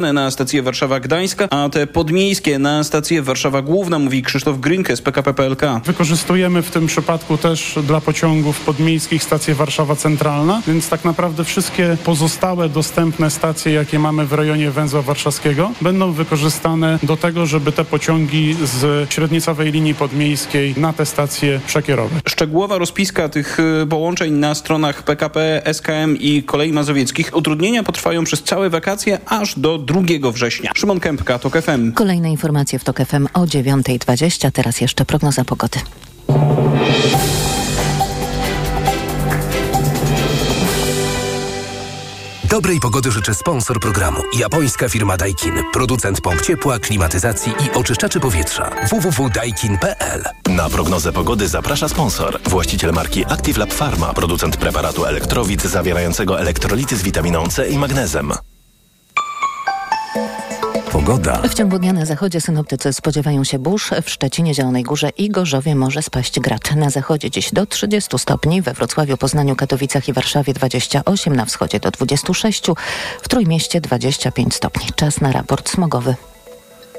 na stację Warszawa-Gdańska, a te podmiejskie na stację Warszawa Główna, mówi Krzysztof Grynkę z PKP PLK. Wykorzystujemy w tym przypadku też dla pociągów podmiejskich stację Warszawa Centralna, więc tak naprawdę wszystkie pozostałe dostępne stacje, jakie mamy w rejonie węzła warszawskiego, będą wykorzystane do tego, żeby te pociągi z średnicowej linii podmiejskiej na te stacje przekierować. Szczegółowa rozpiska tych y, połączeń na stronach PKP, SKM i Kolei Mazowieckich. Utrudnienia potrwają przez całe wakacje aż do 2 września. Szymon Kępka, TOK FM. Kolejne informacje w TOK FM o 9.20. Teraz jeszcze prognoza pogody. Dobrej pogody życzę sponsor programu. Japońska firma Daikin. Producent pomp ciepła, klimatyzacji i oczyszczaczy powietrza. www.daikin.pl Na prognozę pogody zaprasza sponsor. Właściciel marki Active Lab Pharma. Producent preparatu elektrowid zawierającego elektrolity z witaminą C i magnezem. Pogoda. W ciągu dnia na zachodzie synoptycy spodziewają się burz. W Szczecinie, Zielonej Górze i Gorzowie może spaść grad. Na zachodzie dziś do 30 stopni, we Wrocławiu, Poznaniu, Katowicach i Warszawie 28, na wschodzie do 26, w Trójmieście 25 stopni. Czas na raport smogowy.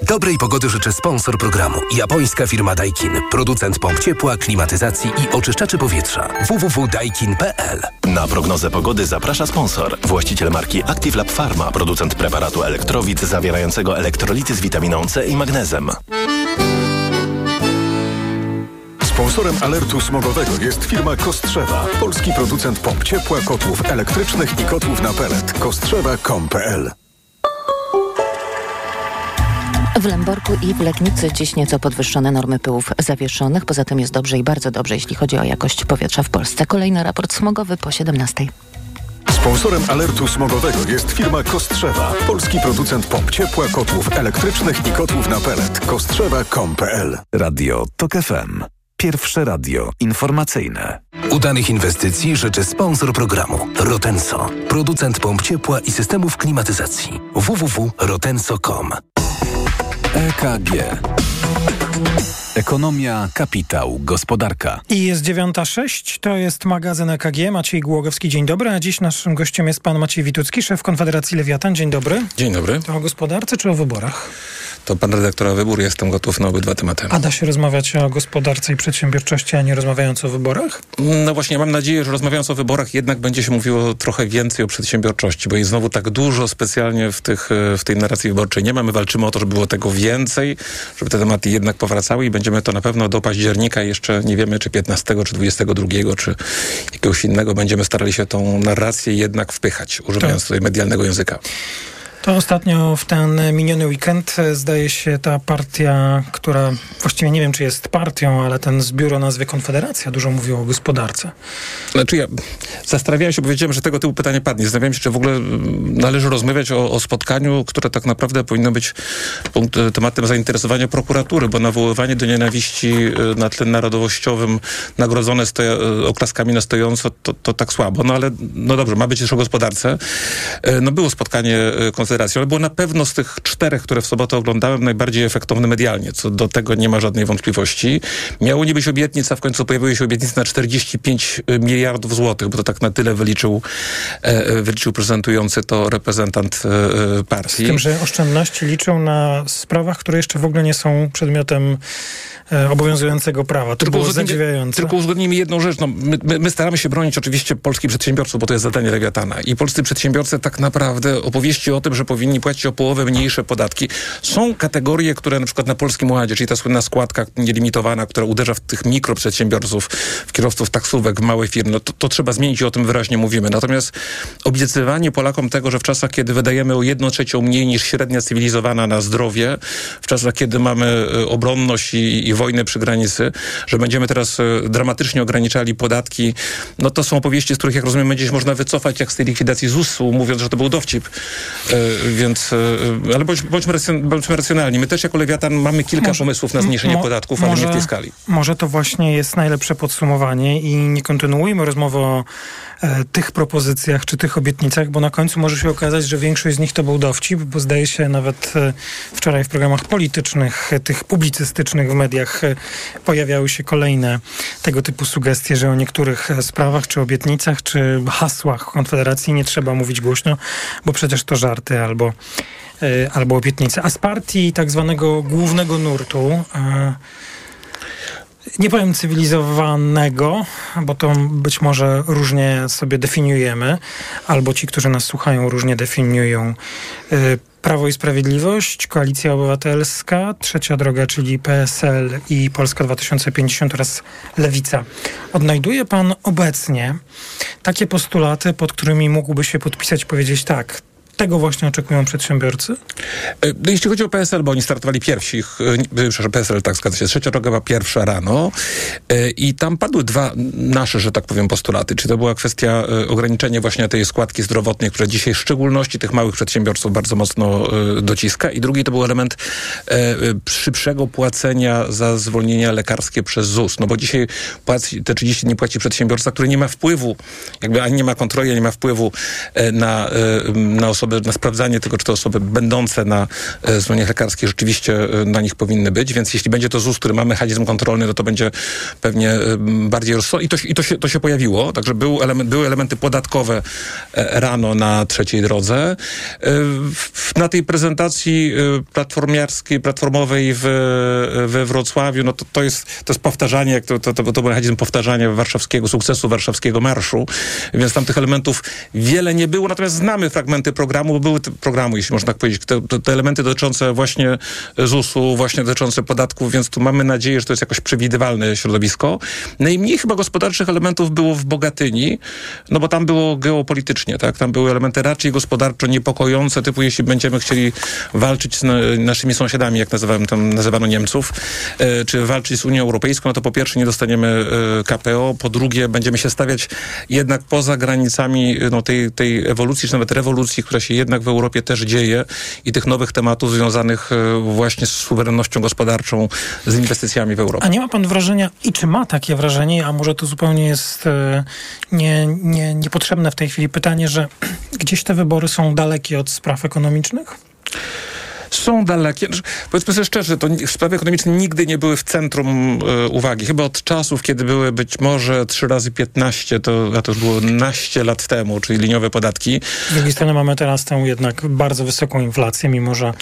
Dobrej pogody życzę sponsor programu. Japońska firma Daikin. Producent pomp ciepła, klimatyzacji i oczyszczaczy powietrza. www.daikin.pl Na prognozę pogody zaprasza sponsor. Właściciel marki Active Lab Pharma. Producent preparatu elektrowid zawierającego elektrolity z witaminą C i magnezem. Sponsorem alertu smogowego jest firma Kostrzewa, polski producent pomp ciepła, kotłów elektrycznych i kotłów na pelet. Kostrzewa.com.pl W Lęborku i w Legnicy dziś nieco podwyższone normy pyłów zawieszonych. Poza tym jest dobrze i bardzo dobrze, jeśli chodzi o jakość powietrza w Polsce. Kolejny raport smogowy po 17. Sponsorem alertu smogowego jest firma Kostrzewa, polski producent pomp ciepła, kotłów elektrycznych i kotłów na pelet. Kostrzewa.com.pl Radio TOK FM. Pierwsze radio informacyjne. Udanych inwestycji życzy sponsor programu. Rotenso. Producent pomp ciepła i systemów klimatyzacji. www.rotenso.com EKG. Ekonomia, kapitał, gospodarka. I jest 9.06, to jest magazyn EKG. Maciej Głogowski, dzień dobry. A dziś naszym gościem jest pan Maciej Witucki, szef Konfederacji Lewiatan. Dzień dobry. Dzień dobry. To o gospodarce czy o wyborach? To pan redaktora wybór, jestem gotów na obydwa tematy. A da się rozmawiać o gospodarce i przedsiębiorczości, a nie rozmawiając o wyborach? No właśnie, mam nadzieję, że rozmawiając o wyborach jednak będzie się mówiło trochę więcej o przedsiębiorczości, bo jest znowu tak dużo specjalnie w, tych, w tej narracji wyborczej. Nie mamy, walczymy o to, żeby było tego więcej, żeby te tematy jednak powracały i będziemy to na pewno do października, jeszcze nie wiemy czy 15, czy 22, czy jakiegoś innego, będziemy starali się tą narrację jednak wpychać, używając tutaj medialnego języka. To ostatnio w ten miniony weekend zdaje się ta partia, która właściwie nie wiem, czy jest partią, ale ten zbiór o nazwie Konfederacja dużo mówił o gospodarce. Znaczy ja zastanawiałem się, powiedziałem, że tego typu pytanie padnie. Zastanawiałem się, czy w ogóle należy rozmawiać o, o spotkaniu, które tak naprawdę powinno być punkt, tematem zainteresowania prokuratury, bo nawoływanie do nienawiści na tle narodowościowym nagrodzone stoja, oklaskami na stojąco, to, to tak słabo. No ale, no dobrze, ma być też o gospodarce. No było spotkanie Ale było na pewno z tych czterech, które w sobotę oglądałem, najbardziej efektowne medialnie. Co do tego nie ma żadnej wątpliwości. Miało nie być obietnic, a w końcu pojawiły się obietnice na 45 miliardów złotych, bo to tak na tyle wyliczył, e, wyliczył prezentujący to reprezentant e, partii. Z tym, że oszczędności liczą na sprawach, które jeszcze w ogóle nie są przedmiotem e, obowiązującego prawa. To tylko było zadziwiające. Tylko uzgodnijmy jedną rzecz. No, my, my, my, staramy się bronić oczywiście polskich przedsiębiorców, bo to jest zadanie Lewiatana. I polscy przedsiębiorcy tak naprawdę opowieści o tym, że powinni płacić o połowę mniejsze podatki. Są kategorie, które na przykład na Polskim Ładzie, czyli ta słynna składka nielimitowana, która uderza w tych mikroprzedsiębiorców, w kierowców taksówek, w małe firmy, no to, to trzeba zmienić i o tym wyraźnie mówimy. Natomiast obiecywanie Polakom tego, że w czasach, kiedy wydajemy o jedną trzecią mniej niż średnia cywilizowana na zdrowie, w czasach, kiedy mamy obronność i, i wojnę przy granicy, że będziemy teraz dramatycznie ograniczali podatki, no to są opowieści, z których, jak rozumiem, gdzieś można wycofać, jak z tej likwidacji ZUS-u, mówiąc, że to był dowcip. Więc, ale bądź, bądźmy, racjon, bądźmy racjonalni. My też jako Lewiatan mamy kilka może, pomysłów na zmniejszenie mo, podatków, ale może, nie w tej skali. Może to właśnie jest najlepsze podsumowanie i nie kontynuujmy rozmowy o tych propozycjach czy tych obietnicach, bo na końcu może się okazać, że większość z nich to był dowcip, bo zdaje się nawet e, wczoraj w programach politycznych, e, tych publicystycznych w mediach e, pojawiały się kolejne tego typu sugestie, że o niektórych sprawach, czy obietnicach, czy hasłach Konfederacji nie trzeba mówić głośno, bo przecież to żarty albo albo obietnice. A z partii tak zwanego głównego nurtu nie powiem cywilizowanego, bo to być może różnie sobie definiujemy, albo ci, którzy nas słuchają, różnie definiują. Y, Prawo i Sprawiedliwość, Koalicja Obywatelska, Trzecia Droga, czyli PSL i Polska 2050 oraz Lewica. Odnajduje pan obecnie takie postulaty, pod którymi mógłby się podpisać powiedzieć tak, tego właśnie oczekują przedsiębiorcy? E, jeśli chodzi o PSL, bo oni startowali pierwsi, e, przepraszam, PSL, tak zgadza się, trzecia droga była pierwsza rano e, i tam padły dwa nasze, że tak powiem, postulaty. Czy to była kwestia ograniczenia właśnie tej składki zdrowotnej, która dzisiaj w szczególności tych małych przedsiębiorców bardzo mocno dociska i drugi to był element szybszego płacenia za zwolnienia lekarskie przez ZUS, no bo dzisiaj płaci, te 30 dni płaci przedsiębiorca, który nie ma wpływu, jakby ani nie ma kontroli, ani nie ma wpływu na, na osoby osoby, na sprawdzanie tego, czy te osoby będące na e, zwolnieniach lekarskich rzeczywiście e, na nich powinny być, więc jeśli będzie to ZUS, który ma mechanizm kontrolny, no to będzie pewnie e, bardziej rozsądny. I, to, i to, się, to się pojawiło, także był element, były elementy podatkowe rano na trzeciej drodze. Na tej prezentacji platformiarskiej, platformowej w, we Wrocławiu, no to, to, jest, to jest powtarzanie, jak to, to, to, to był mechanizm powtarzania warszawskiego, sukcesu warszawskiego marszu, więc tam tych elementów wiele nie było, natomiast znamy fragmenty programu, programu, były programu, jeśli można tak powiedzieć, te, te elementy dotyczące właśnie ZUS-u, właśnie dotyczące podatków, więc tu mamy nadzieję, że to jest jakoś przewidywalne środowisko. Najmniej chyba gospodarczych elementów było w Bogatyni, no bo tam było geopolitycznie, tak? Tam były elementy raczej gospodarczo niepokojące, typu jeśli będziemy chcieli walczyć z naszymi sąsiadami, jak nazywałem, tam nazywano Niemców, e, czy walczyć z Unią Europejską, no to po pierwsze nie dostaniemy e, KPO, po drugie będziemy się stawiać jednak poza granicami no, tej, tej ewolucji, czy nawet rewolucji, która się jednak w Europie też dzieje i tych nowych tematów związanych e, właśnie z suwerennością gospodarczą, z inwestycjami w Europie. A nie ma pan wrażenia, i czy ma takie wrażenie, a może to zupełnie jest e, nie, nie, niepotrzebne w tej chwili pytanie, że gdzieś te wybory są dalekie od spraw ekonomicznych? Są dalekie. Znaczy, powiedzmy sobie szczerze, to sprawy ekonomiczne nigdy nie były w centrum y, uwagi. Chyba od czasów, kiedy były być może 3 razy 15, to, a to już było naście lat temu, czyli liniowe podatki. Z drugiej strony mamy teraz tę jednak bardzo wysoką inflację, mimo że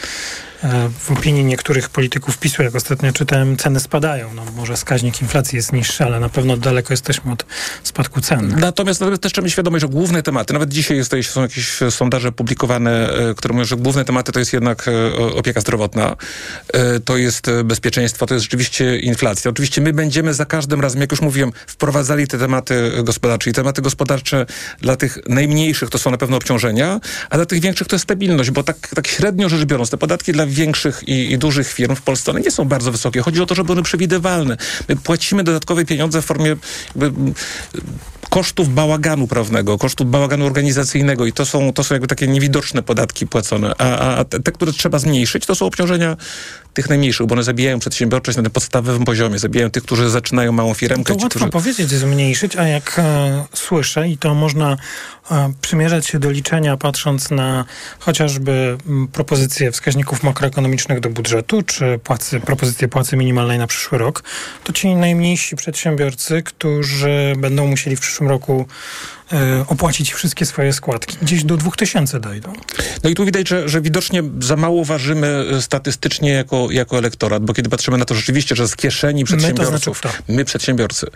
E, w opinii niektórych polityków PiSu, jak ostatnio czytałem, ceny spadają. No, może wskaźnik inflacji jest niższy, ale na pewno daleko jesteśmy od spadku cen. Natomiast, też trzeba mieć świadomość, że główne tematy, nawet dzisiaj jest, są jakieś sondaże publikowane, e, które mówią, że główne tematy to jest jednak e, opieka zdrowotna, to jest bezpieczeństwo, to jest rzeczywiście inflacja. Oczywiście my będziemy za każdym razem, jak już mówiłem, wprowadzali te tematy gospodarcze i tematy gospodarcze dla tych najmniejszych to są na pewno obciążenia, a dla tych większych to jest stabilność, bo tak, tak średnio rzecz biorąc, te podatki dla większych i, i, dużych firm w Polsce, one nie są bardzo wysokie. Chodzi o to, żeby one przewidywalne. My płacimy dodatkowe pieniądze w formie jakby, kosztów bałaganu prawnego, kosztów bałaganu organizacyjnego i to są, to są jakby takie niewidoczne podatki płacone. A, a te, które trzeba zmniejszyć, to są obciążenia tych najmniejszych, bo one zabijają przedsiębiorczość na tym podstawowym poziomie, zabijają tych, którzy zaczynają małą firmkę. To ci, łatwo którzy... powiedzieć zmniejszyć, a jak e, słyszę i to można e, przymierzać się do liczenia patrząc na chociażby m, propozycje wskaźników makroekonomicznych do budżetu, czy płacy, propozycje płacy minimalnej na przyszły rok, to ci najmniejsi przedsiębiorcy, którzy będą musieli w przyszłym roku E, opłacić wszystkie swoje składki. Gdzieś do 2000 dojdą. No i tu widać, że, że widocznie za mało ważymy e, statystycznie jako, jako elektorat, bo kiedy patrzymy na to rzeczywiście, że z kieszeni przedsiębiorców, my, to znaczy my przedsiębiorcy,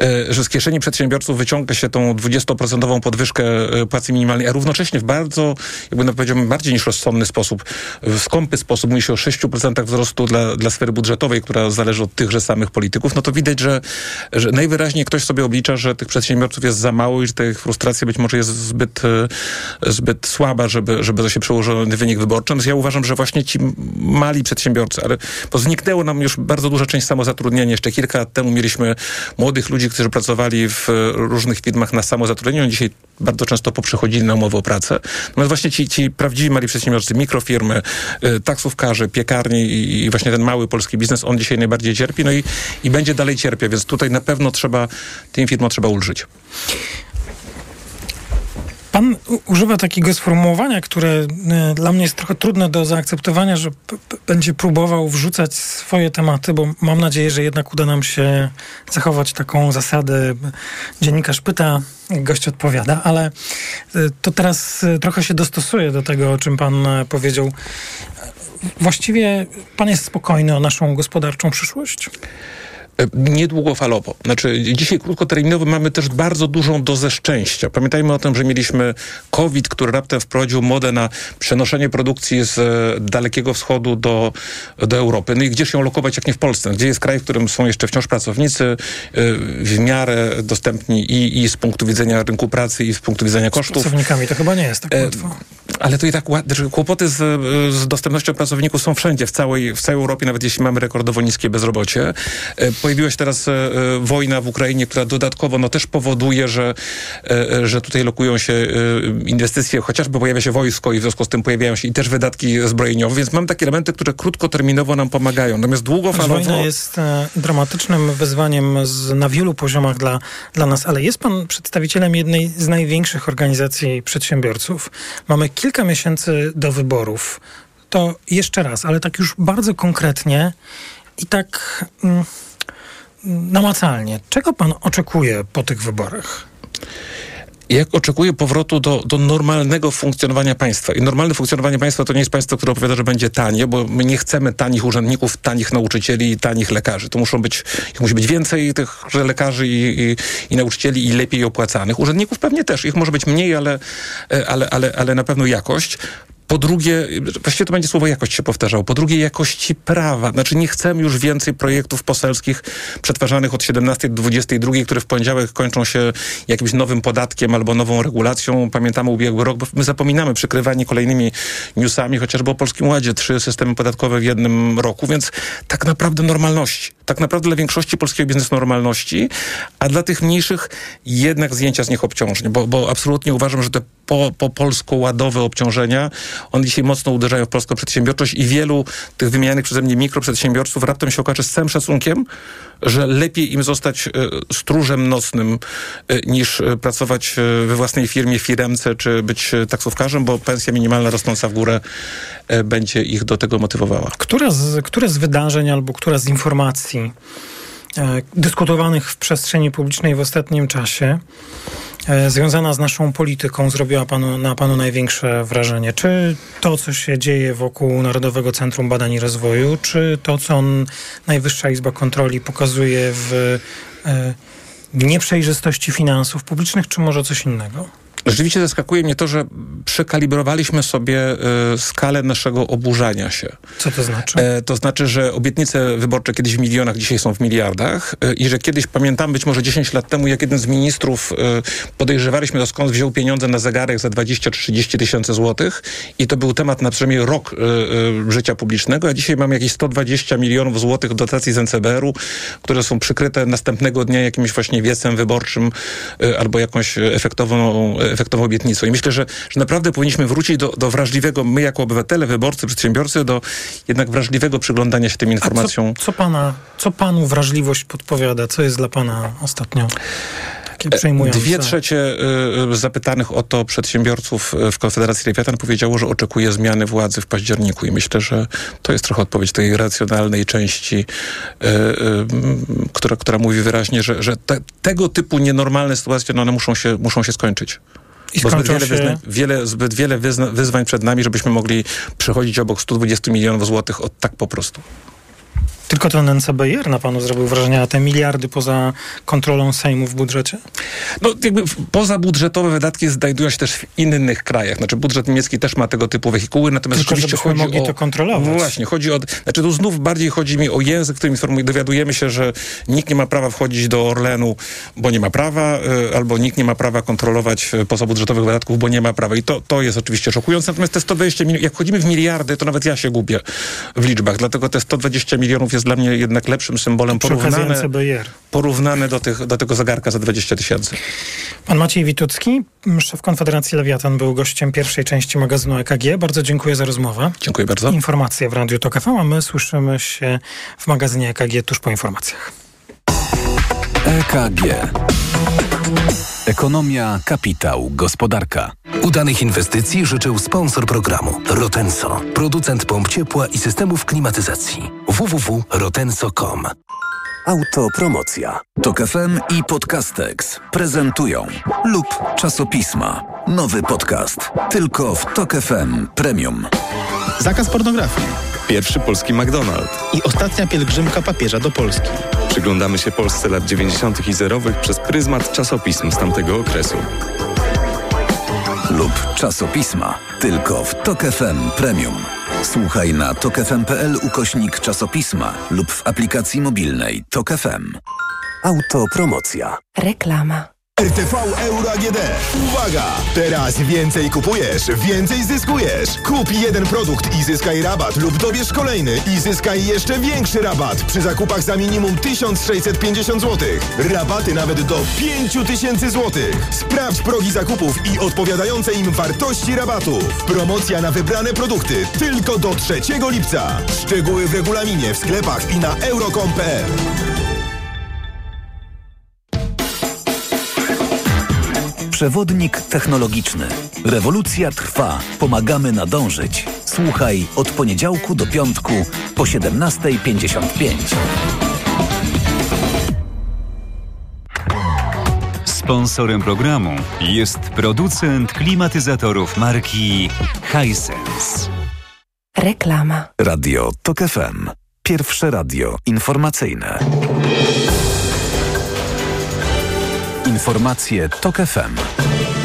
e, że z kieszeni przedsiębiorców wyciąga się tą 20% podwyżkę płacy minimalnej, a równocześnie w bardzo, jakby powiedziałbym, bardziej niż rozsądny sposób, w skąpy sposób, mówi się o 6% wzrostu dla, dla sfery budżetowej, która zależy od tychże samych polityków, no to widać, że, że najwyraźniej ktoś sobie oblicza, że tych przedsiębiorców jest za mało i że te frustracja być może jest zbyt, e, zbyt słaba, żeby, żeby to się przełożyło na wynik wyborczy. Natomiast ja uważam, że właśnie ci mali przedsiębiorcy, ale bo zniknęło nam już bardzo duża część samozatrudnienia. Jeszcze kilka lat temu mieliśmy młodych ludzi, którzy pracowali w różnych firmach na samozatrudnieniu. Dzisiaj bardzo często poprzechodzili na umowę o pracę. Natomiast właśnie ci, ci prawdziwi mali przedsiębiorcy, mikrofirmy, y, taksówkarze, piekarni i, i, właśnie ten mały polski biznes, on dzisiaj najbardziej cierpi, no i, i będzie dalej cierpiał, więc tutaj na pewno trzeba, tym firmom trzeba ulżyć. Pan używa takiego sformułowania, które e, dla mnie jest trochę trudne do zaakceptowania, że będzie próbował wrzucać swoje tematy, bo mam nadzieję, że jednak uda nam się zachować taką zasadę. Dziennikarz pyta, gość odpowiada, ale e, to teraz e, trochę się dostosuje do tego, o czym pan powiedział. Właściwie pan jest spokojny o naszą gospodarczą przyszłość? E, niedługofalowo. Znaczy, dzisiaj krótkoterminowo mamy też bardzo dużą dozę szczęścia. Pamiętajmy o tym, że mieliśmy COVID, który raptem wprowadził modę na przenoszenie produkcji z e, Dalekiego Wschodu do, do Europy. No i gdzież ją lokować, jak nie w Polsce? Gdzie jest kraj, w którym są jeszcze wciąż pracownicy e, w miarę dostępni i, i z punktu widzenia rynku pracy, i z punktu widzenia kosztów. Z pracownikami to chyba nie jest tak łatwo. Ale to i tak kłopoty z, z dostępnością pracowników są wszędzie, w całej, w całej Europie, nawet jeśli mamy rekordowo niskie bezrobocie pojawiła się teraz e, e, wojna w Ukrainie, która dodatkowo no, też powoduje, że, e, że tutaj lokują się inwestycje, chociażby pojawia się wojsko i w związku z tym pojawiają się i też wydatki zbrojeniowe, więc mam takie elementy, które krótkoterminowo nam pomagają. Natomiast długofalowo... Wojna jest dramatycznym wyzwaniem z, na wielu poziomach dla, dla nas, ale jest pan przedstawicielem jednej z największych organizacji przedsiębiorców. Mamy kilka miesięcy do wyborów. To jeszcze raz, ale tak już bardzo konkretnie i tak... Mm, namacalnie, czego pan oczekuje po tych wyborach? jak oczekuję powrotu do, do normalnego funkcjonowania państwa. I normalne funkcjonowanie państwa to nie jest państwo, które opowiada, że będzie tanie, bo my nie chcemy tanich urzędników, tanich nauczycieli i tanich lekarzy. To muszą być, ich musi być więcej tych lekarzy i, i, i, nauczycieli i lepiej opłacanych. Urzędników pewnie też. Ich może być mniej, ale, ale, ale, ale na pewno jakość. Po drugie, właściwie to będzie słowo jakość się powtarzało. Po drugie, jakości prawa. Znaczy nie chcemy już więcej projektów poselskich przetwarzanych od 17 do 22, które w poniedziałek kończą się jakimś nowym podatkiem albo nową regulacją. Pamiętamy ubiegły rok, bo my zapominamy przykrywanie kolejnymi newsami, chociażby o Polskim Ładzie, trzy systemy podatkowe w jednym roku, więc tak naprawdę normalności. Tak naprawdę dla większości polskiego biznesu normalności, a dla tych mniejszych jednak zdjęcia z nich obciążeń, bo, bo absolutnie uważam, że te po, po polsko-ładowe obciążenia, one dzisiaj mocno uderzają w polską przedsiębiorczość i wielu tych wymienianych przeze mnie mikroprzedsiębiorców raptem się okaże z całym szacunkiem, że lepiej im zostać e, stróżem nocnym e, niż e, pracować we własnej firmie, firemce czy być taksówkarzem, bo pensja minimalna rosnąca w górę będzie ich do tego motywowała. Które z, które z wydarzeń albo która z informacji dyskutowanych w przestrzeni publicznej w ostatnim czasie E, związana z naszą polityką zrobiła panu, na panu największe wrażenie? Czy to, co się dzieje wokół Narodowego Centrum Badań i Rozwoju, czy to, co on, Najwyższa Izba Kontroli pokazuje w e, nieprzejrzystości finansów publicznych, czy może coś innego? Rzeczywiście zaskakuje mnie to, że przekalibrowaliśmy sobie y, skalę naszego oburzania się. Co to znaczy? E, to znaczy, że obietnice wyborcze kiedyś w milionach, dzisiaj są w miliardach y, i że kiedyś, pamiętam być może 10 lat temu, jak jeden z ministrów podejrzewaliśmy, to skąd wziął pieniądze na zegarek za 20-30 tysięcy złotych i to był temat na przynajmniej rok życia publicznego, a dzisiaj mamy jakieś 120 milionów złotych dotacji z NCBR-u, które są przykryte następnego dnia jakimś właśnie wiecem wyborczym albo jakąś efektowną efektowną obietnicą. I myślę, że, że naprawdę powinniśmy wrócić do, do wrażliwego, my jako obywatele, wyborcy, przedsiębiorcy, do jednak wrażliwego przyglądania się tym informacjom. Co, co, pana, co panu wrażliwość podpowiada? Co jest dla pana ostatnio? E, dwie trzecie y, zapytanych o to przedsiębiorców w Konfederacji Lewiatan powiedziało, że oczekuje zmiany władzy w październiku i myślę, że to jest trochę odpowiedź tej racjonalnej części, y, y, która, która mówi wyraźnie, że, że te, tego typu nienormalne sytuacje no one muszą się, muszą się skończyć. I Bo zbyt wiele, się... wyzwań, wiele, zbyt wiele wyzwań przed nami, żebyśmy mogli przechodzić obok 120 milionów złotych od tak po prostu. Tylko ten NCBR na panu zrobił wrażenie, a te miliardy poza kontrolą Sejmu w budżecie? No jakby pozabudżetowe wydatki znajdują się też w innych krajach. Znaczy budżet niemiecki też ma tego typu wehikuły, natomiast Tylko, oczywiście chodzi mogli o... to kontrolować. No właśnie, chodzi o... Znaczy tu znów bardziej chodzi mi o język, którym informuje. Dowiadujemy się, że nikt nie ma prawa wchodzić do Orlenu, bo nie ma prawa, y, albo nikt nie ma prawa kontrolować y, pozabudżetowych wydatków, bo nie ma prawa. I to, to jest oczywiście szokujące. Natomiast te 120 milionów, jak wchodzimy w miliardy, to nawet ja się gubię w liczbach. Dlatego te 120 milionów jest dla mnie jednak lepszym symbolem porównane, porównane do, tych, do tego zegarka za 20 tysięcy. Pan Maciej Witucki, szef Konfederacji Lewiatan, był gościem pierwszej części magazynu EKG. Bardzo dziękuję za rozmowę. Dziękuję bardzo. Informacje w Radiu TOK FM, a my słyszymy się w magazynie EKG tuż po informacjach. EKG. Ekonomia, kapitał, gospodarka. Udanych inwestycji życzył sponsor programu Rotenso, producent pomp ciepła i systemów klimatyzacji. www.rotenso.com Autopromocja. Tok FM i Podcastex prezentują lub czasopisma. Nowy podcast. Tylko w Tok FM Premium. Zakaz pornografii. Pierwszy polski McDonald's. I ostatnia pielgrzymka papieża do Polski. Przyglądamy się Polsce lat 90. i zerowych przez pryzmat czasopism z tamtego okresu. Lub czasopisma. Tylko w Tok FM Premium. Słuchaj na tokefm.pl ukośnik czasopisma lub w aplikacji mobilnej Tok FM. Autopromocja. Reklama. RTV Euro AGD. Uwaga! Teraz więcej kupujesz, więcej zyskujesz. Kup jeden produkt i zyskaj rabat lub dobierz kolejny i zyskaj jeszcze większy rabat przy zakupach za minimum 1650 zł. Rabaty nawet do 5000 zł. Sprawdź progi zakupów i odpowiadające im wartości rabatu. Promocja na wybrane produkty tylko do 3 lipca. Szczegóły w regulaminie w sklepach i na euro.com.pl. Przewodnik technologiczny. Rewolucja trwa. Pomagamy nadążyć. Słuchaj od poniedziałku do piątku po 17.55. Sponsorem programu jest producent klimatyzatorów marki Hisense. Reklama. Radio TOK FM. Pierwsze radio informacyjne. Informacje TOK FM.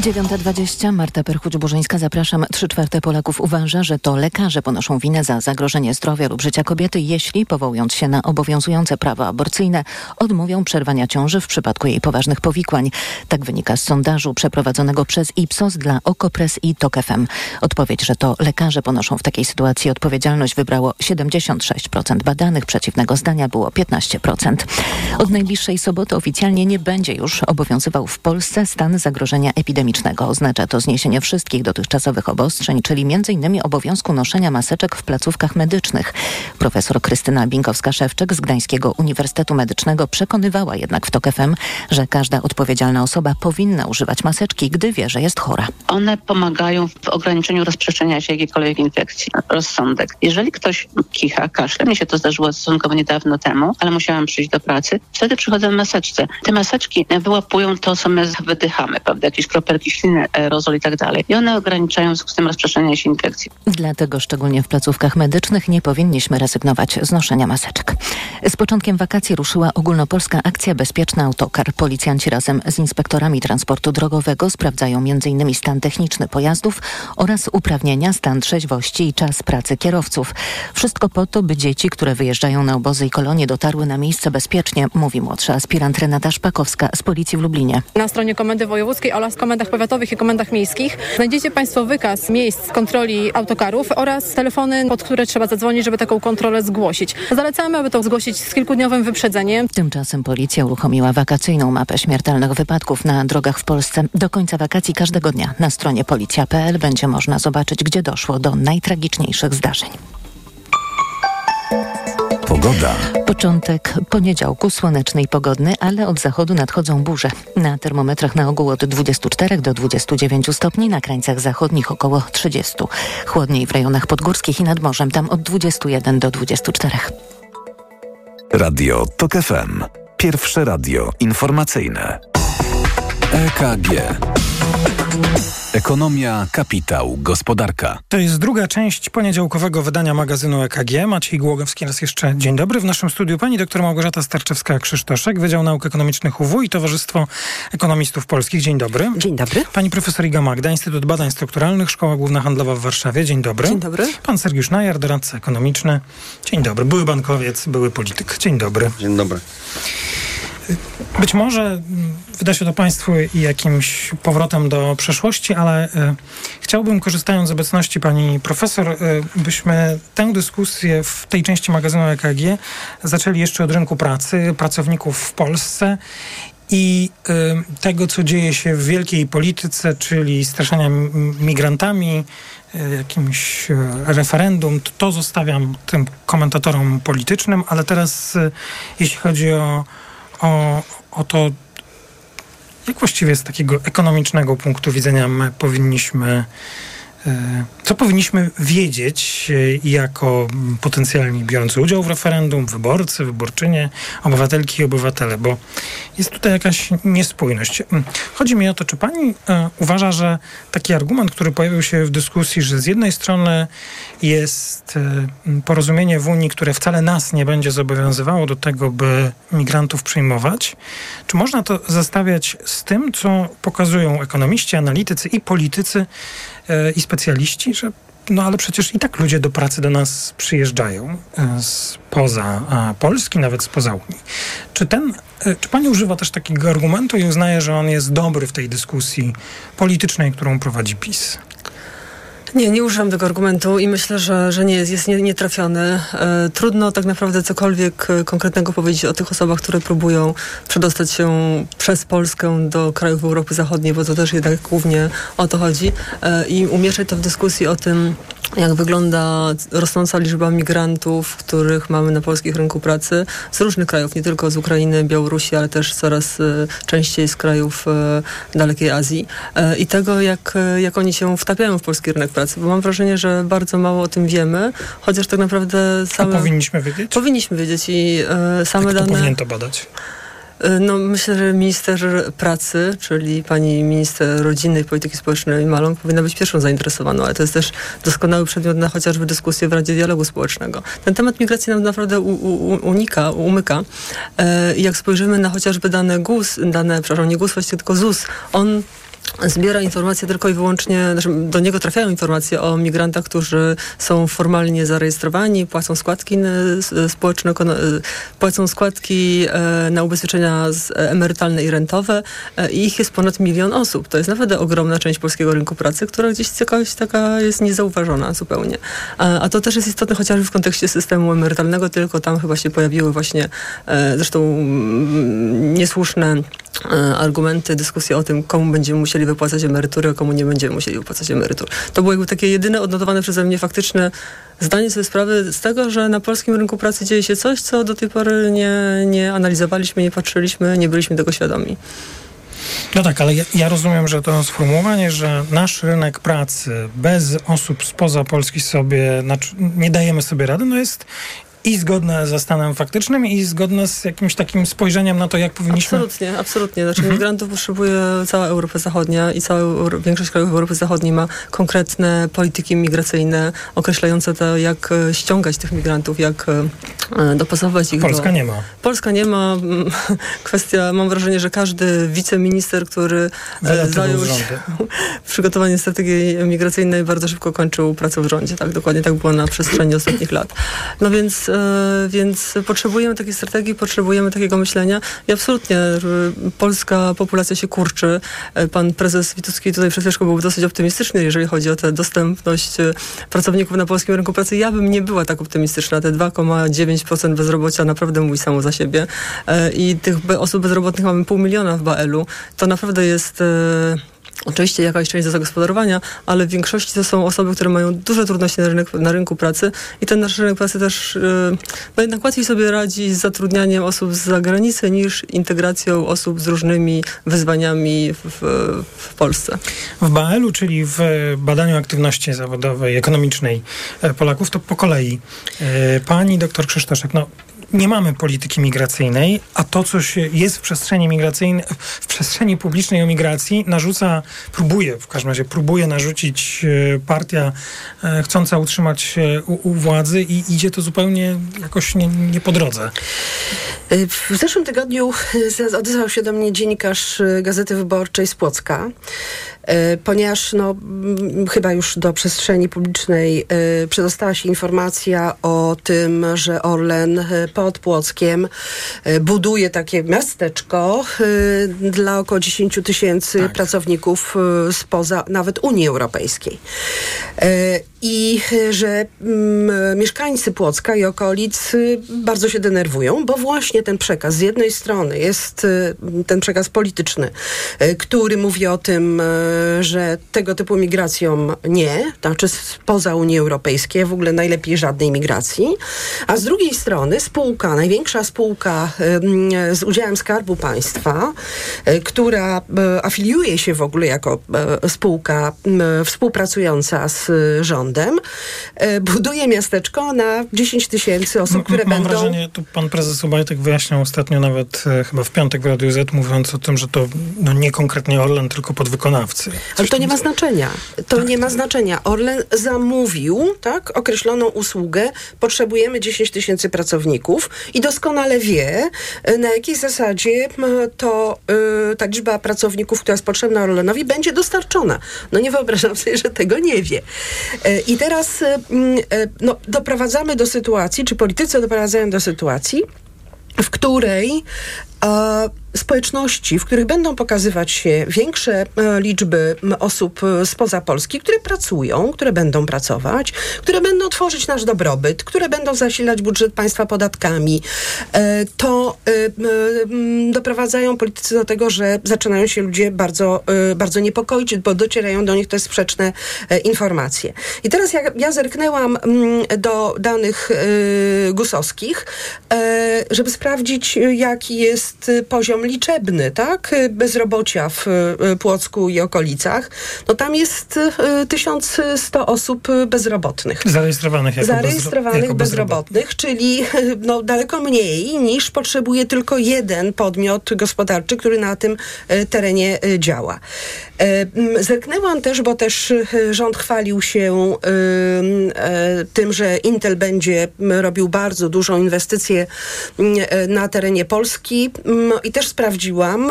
9.20. Marta Perchuć-Burzyńska. Zapraszam. Trzy czwarte Polaków uważa, że to lekarze ponoszą winę za zagrożenie zdrowia lub życia kobiety, jeśli, powołując się na obowiązujące prawo aborcyjne, odmówią przerwania ciąży w przypadku jej poważnych powikłań. Tak wynika z sondażu przeprowadzonego przez Ipsos dla Okopres i TOK FM. Odpowiedź, że to lekarze ponoszą w takiej sytuacji odpowiedzialność wybrało 76% badanych, przeciwnego zdania było 15%. Od najbliższej soboty oficjalnie nie będzie już obowiązywał w Polsce stan zagrożenia epidemii epidemicznego. Oznacza to zniesienie wszystkich dotychczasowych obostrzeń, czyli m.in. obowiązku noszenia maseczek w placówkach medycznych. Profesor Krystyna Binkowska-Szewczyk z Gdańskiego Uniwersytetu Medycznego przekonywała jednak w TOK FM, że każda odpowiedzialna osoba powinna używać maseczki, gdy wie, że jest chora. One pomagają w ograniczeniu rozprzestrzeniania się jakiejkolwiek infekcji. Rozsądek. Jeżeli ktoś kicha, kaszle, mi się to zdarzyło stosunkowo niedawno temu, ale musiałam przyjść do pracy, wtedy przychodzę w maseczce. Te maseczki wyłapują to, co my wydychamy, prawda? Jakieś kropelki kropelki śliny, aerozol i tak dalej. I one ograniczają w związku z tym rozprzestrzenianie się infekcji. Dlatego szczególnie w placówkach medycznych nie powinniśmy rezygnować z noszenia maseczek. Z początkiem wakacji ruszyła ogólnopolska akcja Bezpieczny Autokar. Policjanci razem z inspektorami transportu drogowego sprawdzają m.in. stan techniczny pojazdów oraz uprawnienia, stan trzeźwości i czas pracy kierowców. Wszystko po to, by dzieci, które wyjeżdżają na obozy i kolonie dotarły na miejsce bezpiecznie, mówi młodsza aspirant Renata Szpakowska z Policji w Lublinie. Na stronie Komendy Wojewódzkiej oraz Komendach Powiatowych i Komendach Miejskich znajdziecie Państwo wykaz miejsc kontroli autokarów oraz telefony, pod które trzeba zadzwonić, żeby taką kontrolę zgłosić. Zalecamy, aby to zgłosić z kilkudniowym wyprzedzeniem. Tymczasem policja uruchomiła wakacyjną mapę śmiertelnych wypadków na drogach w Polsce. Do końca wakacji każdego dnia na stronie policja.pl będzie można zobaczyć, gdzie doszło do najtragiczniejszych zdarzeń. Pogoda. Początek poniedziałku słoneczny i pogodny, ale od zachodu nadchodzą burze. Na termometrach na ogół od 24 do 29 stopni, na krańcach zachodnich około 30. Chłodniej w rejonach podgórskich i nad morzem, tam od 21 do 24. Radio TOK FM. Pierwsze radio informacyjne. EKG. Ekonomia, kapitał, gospodarka. To jest druga część poniedziałkowego wydania magazynu EKG. Maciej Głogowski raz jeszcze dzień dobry. W naszym studiu pani dr Małgorzata Starczewska-Krzysztoszek, Wydział Nauk Ekonomicznych UW i Towarzystwo Ekonomistów Polskich. Dzień dobry. Dzień dobry. Pani profesor Iga Magda, Instytut Badań Strukturalnych, Szkoła Główna Handlowa w Warszawie. Dzień dobry. Dzień dobry. Pan Sergiusz Najar, doradca ekonomiczny. Dzień dobry. Były bankowiec, były polityk. Dzień dobry. Dzień dobry. Być może mm, wyda się to Państwu jakimś powrotem do przeszłości, ale y, chciałbym, korzystając z obecności pani profesor, y, byśmy tę dyskusję w tej części magazynu EKG zaczęli jeszcze od rynku pracy, pracowników w Polsce i y, tego, co dzieje się w wielkiej polityce, czyli straszenia migrantami, jakimś referendum, to zostawiam tym komentatorom politycznym, ale teraz jeśli chodzi o o, o to, jak właściwie z takiego ekonomicznego punktu widzenia my powinniśmy co powinniśmy wiedzieć e, jako potencjalni biorący udział w referendum, wyborcy, wyborczynie, obywatelki i obywatele, bo jest tutaj jakaś niespójność. Mm, chodzi mi o to, czy pani e, uważa, że taki argument, który pojawił się w dyskusji, że z jednej strony jest porozumienie w Unii, które wcale nas nie będzie zobowiązywało do tego, by migrantów przyjmować, czy można to zestawiać z tym, co pokazują ekonomiści, analitycy i politycy, E, i specjaliści, że no ale przecież i tak ludzie do pracy do nas przyjeżdżają e, spoza Polski, nawet spoza Unii. Czy ten, e, czy pani używa też takiego argumentu i uznaje, że on jest dobry w tej dyskusji politycznej, którą prowadzi PiS? Nie, nie używam tego argumentu i myślę, że, że nie jest, jest nietrafiony. E, trudno tak naprawdę cokolwiek e, konkretnego powiedzieć o tych osobach, które próbują przedostać się przez Polskę do krajów Europy Zachodniej, bo to też jednak głównie o to chodzi. E, I umieszczać to w dyskusji o tym, jak wygląda rosnąca liczba migrantów, których mamy na polskich rynku pracy z różnych krajów, nie tylko z Ukrainy, Białorusi, ale też coraz e, częściej z krajów dalekiej Azji. I tego, jak, jak oni się wtapiają w polski rynek pracy, bo mam wrażenie, że bardzo mało o tym wiemy, chociaż tak naprawdę same... A powinniśmy wiedzieć? Powinniśmy wiedzieć i same tak, dane... powinien to badać? E, no, myślę, że minister pracy, czyli pani minister rodziny i polityki społecznej Maląg powinna być pierwszą zainteresowaną, ale to jest też doskonały przedmiot na chociażby dyskusję w Radzie Dialogu Społecznego. Ten temat migracji nam naprawdę u, u, unika, umyka. E, jak spojrzymy na chociażby dane GUS, dane, przepraszam, nie GUS, właściwie tylko ZUS, on zbiera informacje tylko i wyłącznie, znaczy do niego trafiają informacje o migrantach, którzy są formalnie zarejestrowani, płacą składki społeczne, e, płacą składki e, na ubezpieczenia emerytalne i rentowe e, i ich jest ponad milion osób. To jest naprawdę ogromna część polskiego rynku pracy, która gdzieś jakaś taka jest niezauważona zupełnie. A, a to też jest istotne chociażby w kontekście systemu emerytalnego, tylko tam chyba się pojawiły właśnie zresztą mm, niesłuszne argumenty, dyskusje o tym, komu będziemy musieli wypłacać emerytury, a komu nie będziemy musieli wypłacać emerytur. To jakby takie jedyne odnotowane przeze mnie faktyczne zdanie sobie sprawy z tego, że na polskim rynku pracy dzieje się coś, co do tej pory nie, nie analizowaliśmy, nie patrzyliśmy, nie byliśmy tego świadomi. No tak, ale ja, ja, rozumiem, że to sformułowanie, że nasz rynek pracy bez osób spoza Polski sobie, znaczy nie dajemy sobie rady, no jest i zgodne ze stanem faktycznym i zgodne z jakimś takim spojrzeniem na to, jak powinniśmy... Absolutnie, absolutnie. Znaczy mhm. migrantów potrzebuje cała Europa Zachodnia i cała większość krajów Europy Zachodniej ma konkretne polityki migracyjne określające to, jak e, ściągać tych migrantów, jak e, dopasować ich Polska do... nie ma. Polska nie ma. Kwestia, mam wrażenie, że każdy wiceminister, który e, zajął się przygotowaniem strategii migracyjnej bardzo szybko kończył pracę w rządzie. Tak, dokładnie tak było na przestrzeni ostatnich lat. No więc E, więc potrzebujemy takiej strategii, potrzebujemy takiego myślenia i absolutnie polska populacja się kurczy. E, pan prezes Witucki tutaj przed chwilą był dosyć optymistyczny, jeżeli chodzi o tę dostępność e, pracowników na polskim rynku pracy. Ja bym nie była tak optymistyczna. Te 2,9% bezrobocia naprawdę mówi samo za siebie i tych osób bezrobotnych mamy pół miliona w Baelu. To naprawdę jest Oczywiście jakaś część do zagospodarowania, ale w większości to są osoby, które mają duże trudności na, rynek, na rynku pracy i ten nasz rynek pracy też yy, no jednak łatwiej sobie radzi z zatrudnianiem osób z zagranicy niż integracją osób z różnymi wyzwaniami w, w Polsce. W BAL-u, czyli w badaniu aktywności zawodowej, ekonomicznej e, Polaków, to po kolei. E, pani doktor Krzysztoszek, no nie mamy polityki migracyjnej, a to, co się jest w przestrzeni migracyjnej, w przestrzeni publicznej o migracji, narzuca, próbuje, w każdym razie próbuje narzucić e, partia e, chcąca utrzymać się u, u władzy i idzie to zupełnie jakoś nie, nie po drodze. E, w zeszłym tygodniu odezwał się do mnie dziennikarz Gazety Wyborczej z Płocka, ponieważ no, chyba już do przestrzeni publicznej e, przedostała się informacja o tym, że Orlen e, pod Płockiem buduje takie miasteczko dla około 10 tysięcy tak. pracowników spoza nawet Unii Europejskiej. i że mieszkańcy Płocka i okolic bardzo się denerwują, bo właśnie ten przekaz z jednej strony jest ten przekaz polityczny, który mówi o tym, że tego typu migracjom nie, znaczy spoza Unii Europejskiej, w ogóle najlepiej żadnej migracji, a z drugiej strony spółka, największa spółka y, z udziałem Skarbu Państwa, y, która y, afiliuje się w ogóle jako y, spółka y, współpracująca z y, rządem, y, buduje miasteczko na 10 tysięcy osób, które Mam będą... wrażenie, tu pan prezes Obajtek wyjaśniał ostatnio nawet e, chyba w piątek w Radiu Z, mówiąc o tym, że to no, nie konkretnie Orlen, tylko podwykonawcy. Ale to nie ma znaczenia. To nie ma znaczenia. Orlen zamówił tak, określoną usługę. Potrzebujemy 10 tysięcy pracowników i doskonale wie, y, na jakiej zasadzie to y, ta liczba pracowników, która jest potrzebna Orlenowi, będzie dostarczona. No nie wyobrażam sobie, że tego nie wie. Y, I teraz y, mm, no, doprowadzamy do sytuacji, czy politycy doprowadzają do sytuacji, w której społeczności, w których będą pokazywać się większe e, liczby osób e, spoza Polski, które pracują, które będą pracować, które będą tworzyć nasz dobrobyt, które będą zasilać budżet państwa podatkami, e, to doprowadzają politycy do tego, że zaczynają się ludzie bardzo, bardzo niepokoić, bo docierają do nich te sprzeczne informacje. I teraz ja, ja zerknęłam do danych gusowskich, żeby sprawdzić, jaki jest e, poziom liczebny, tak? E, Bezrobocia w e, Płocku i okolicach. No tam jest e, 1100 osób bezrobotnych. Zarejestrowanych jako, Zarejestrowanych bezro- jako bezrobotnych, czyli no, daleko mniej niż potrzebuje tylko jeden podmiot gospodarczy, który na tym terenie działa. Zerknęłam też, bo też rząd chwalił się tym, że Intel będzie robił bardzo dużą inwestycję na terenie Polski i też sprawdziłam,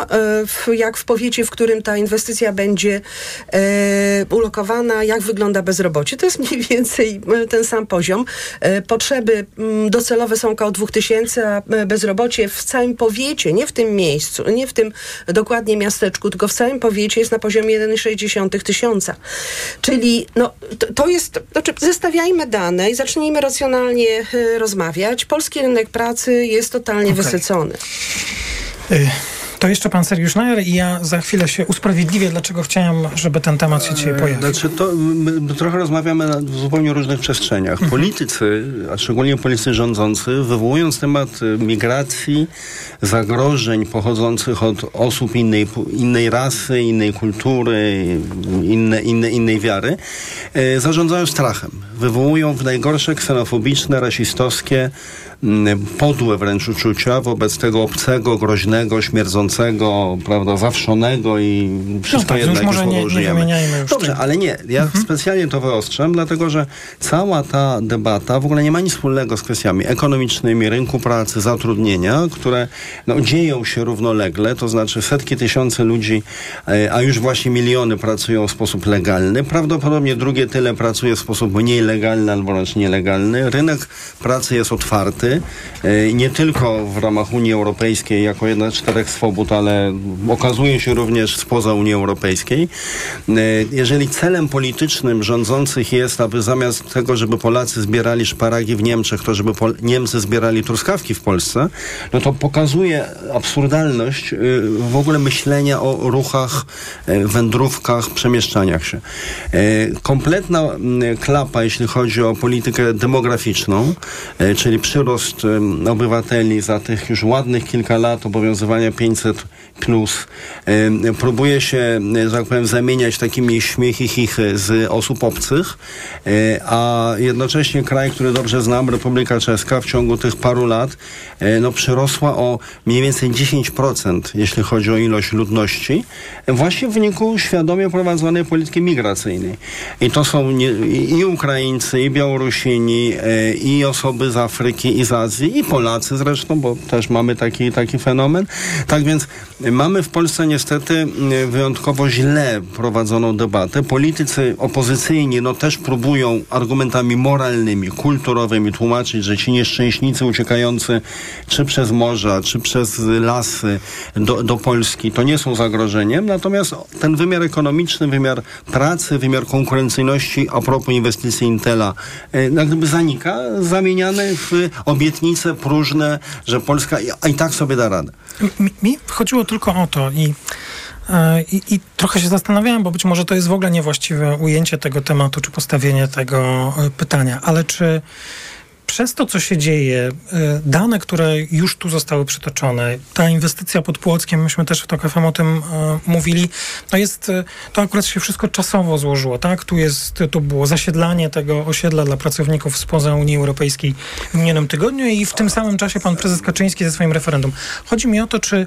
e, jak w powiecie, w którym ta inwestycja będzie e, ulokowana, jak wygląda bezrobocie. To jest mniej więcej m, ten sam poziom. E, Potrzeby m, docelowe są około 2000, a e, bezrobocie w całym powiecie, nie w tym miejscu, nie w tym dokładnie miasteczku, tylko w całym powiecie jest na poziomie 1,6 tysiąca. Czyli no, to, to jest, znaczy zestawiajmy dane i zacznijmy racjonalnie e, rozmawiać. Polski rynek pracy jest totalnie Okej. wysycony. Y, To jeszcze pan Sergiusz Najer i ja za chwilę się usprawiedliwię, dlaczego chciałem, żeby ten temat się dzisiaj pojawił. Znaczy to, my, trochę rozmawiamy na w zupełnie różnych przestrzeniach. Mhm. Politycy, a szczególnie politycy rządzący, wywołując temat y, migracji, zagrożeń pochodzących od osób innej, innej rasy, innej kultury, inne, inne, innej wiary, y, zarządzają strachem. Wywołują w najgorsze ksenofobiczne, rasistowskie, podłe wręcz uczucia wobec tego obcego, groźnego, śmierdzącego, prawda, zawszonego i wszystko tak, jedno, już może nie- użyjemy. już Dobrze, ale nie. Ja Mhm. specjalnie to wyostrzam, dlatego że cała ta debata w ogóle nie ma nic wspólnego z kwestiami ekonomicznymi, rynku pracy, zatrudnienia, które no, dzieją się równolegle, to znaczy setki tysięcy ludzi, e, a już właśnie miliony pracują w sposób legalny. Prawdopodobnie drugie tyle pracuje w sposób mniej legalny albo wręcz nielegalny. Rynek pracy jest otwarty, e, nie tylko w ramach Unii Europejskiej jako jedna z czterech swobód, ale okazuje się również spoza Unii Europejskiej. E, Jeżeli celem politycznym rządzących jest, aby zamiast tego, żeby Polacy zbierali szparagi w Niemczech, to żeby Pol- Niemcy zbierali truskawki w Polsce, no to pokazuje absurdalność y, w ogóle myślenia o ruchach, wędrówkach, przemieszczaniach się. Kompletna klapa, jeśli chodzi o politykę demograficzną, czyli przyrost y, obywateli za tych już ładnych kilka lat obowiązywania 500 plus. Y, Próbuje się, że tak powiem, zamieniać takimi śmiechy, chichy z osób obcych, y, a jednocześnie kraj, który dobrze znam, Republika Czeska, w ciągu tych paru lat y, no, przyrosła o mniej więcej 10%, jeśli chodzi o ilość ludności, właśnie w wyniku świadomie prowadzonej polityki migracyjnej. I to są nie, i Ukraińcy, i Białorusini, y, i osoby z Afryki, i z Azji, i Polacy zresztą, bo też mamy taki, taki fenomen. Tak więc Mamy w Polsce niestety y, wyjątkowo źle prowadzoną debatę. Politycy opozycyjni no też próbują argumentami moralnymi, kulturowymi tłumaczyć, że ci nieszczęśnicy uciekający czy przez morza, czy przez lasy do, do Polski to nie są zagrożeniem. Natomiast ten wymiar ekonomiczny, wymiar pracy, wymiar konkurencyjności a propos inwestycji Intela y, jak gdyby zanika, zamieniany w obietnice próżne, że Polska i, i tak sobie da radę. Mi, mi chodziło tylko o to i, e, i, I, trochę się zastanawiałem, bo być może to jest w ogóle niewłaściwe ujęcie tego tematu, czy postawienie tego e, pytania, ale czy przez to, co się dzieje, e, dane, które już tu zostały przytoczone, ta inwestycja pod Płockiem, myśmy też w TOK FM o tym mówili, to jest, to akurat się wszystko czasowo złożyło, tak? Tu jest, tu było zasiedlanie tego osiedla dla pracowników spoza Unii Europejskiej w minionym tygodniu i w tym samym czasie pan prezes Kaczyński ze swoim referendum. Chodzi mi o to, czy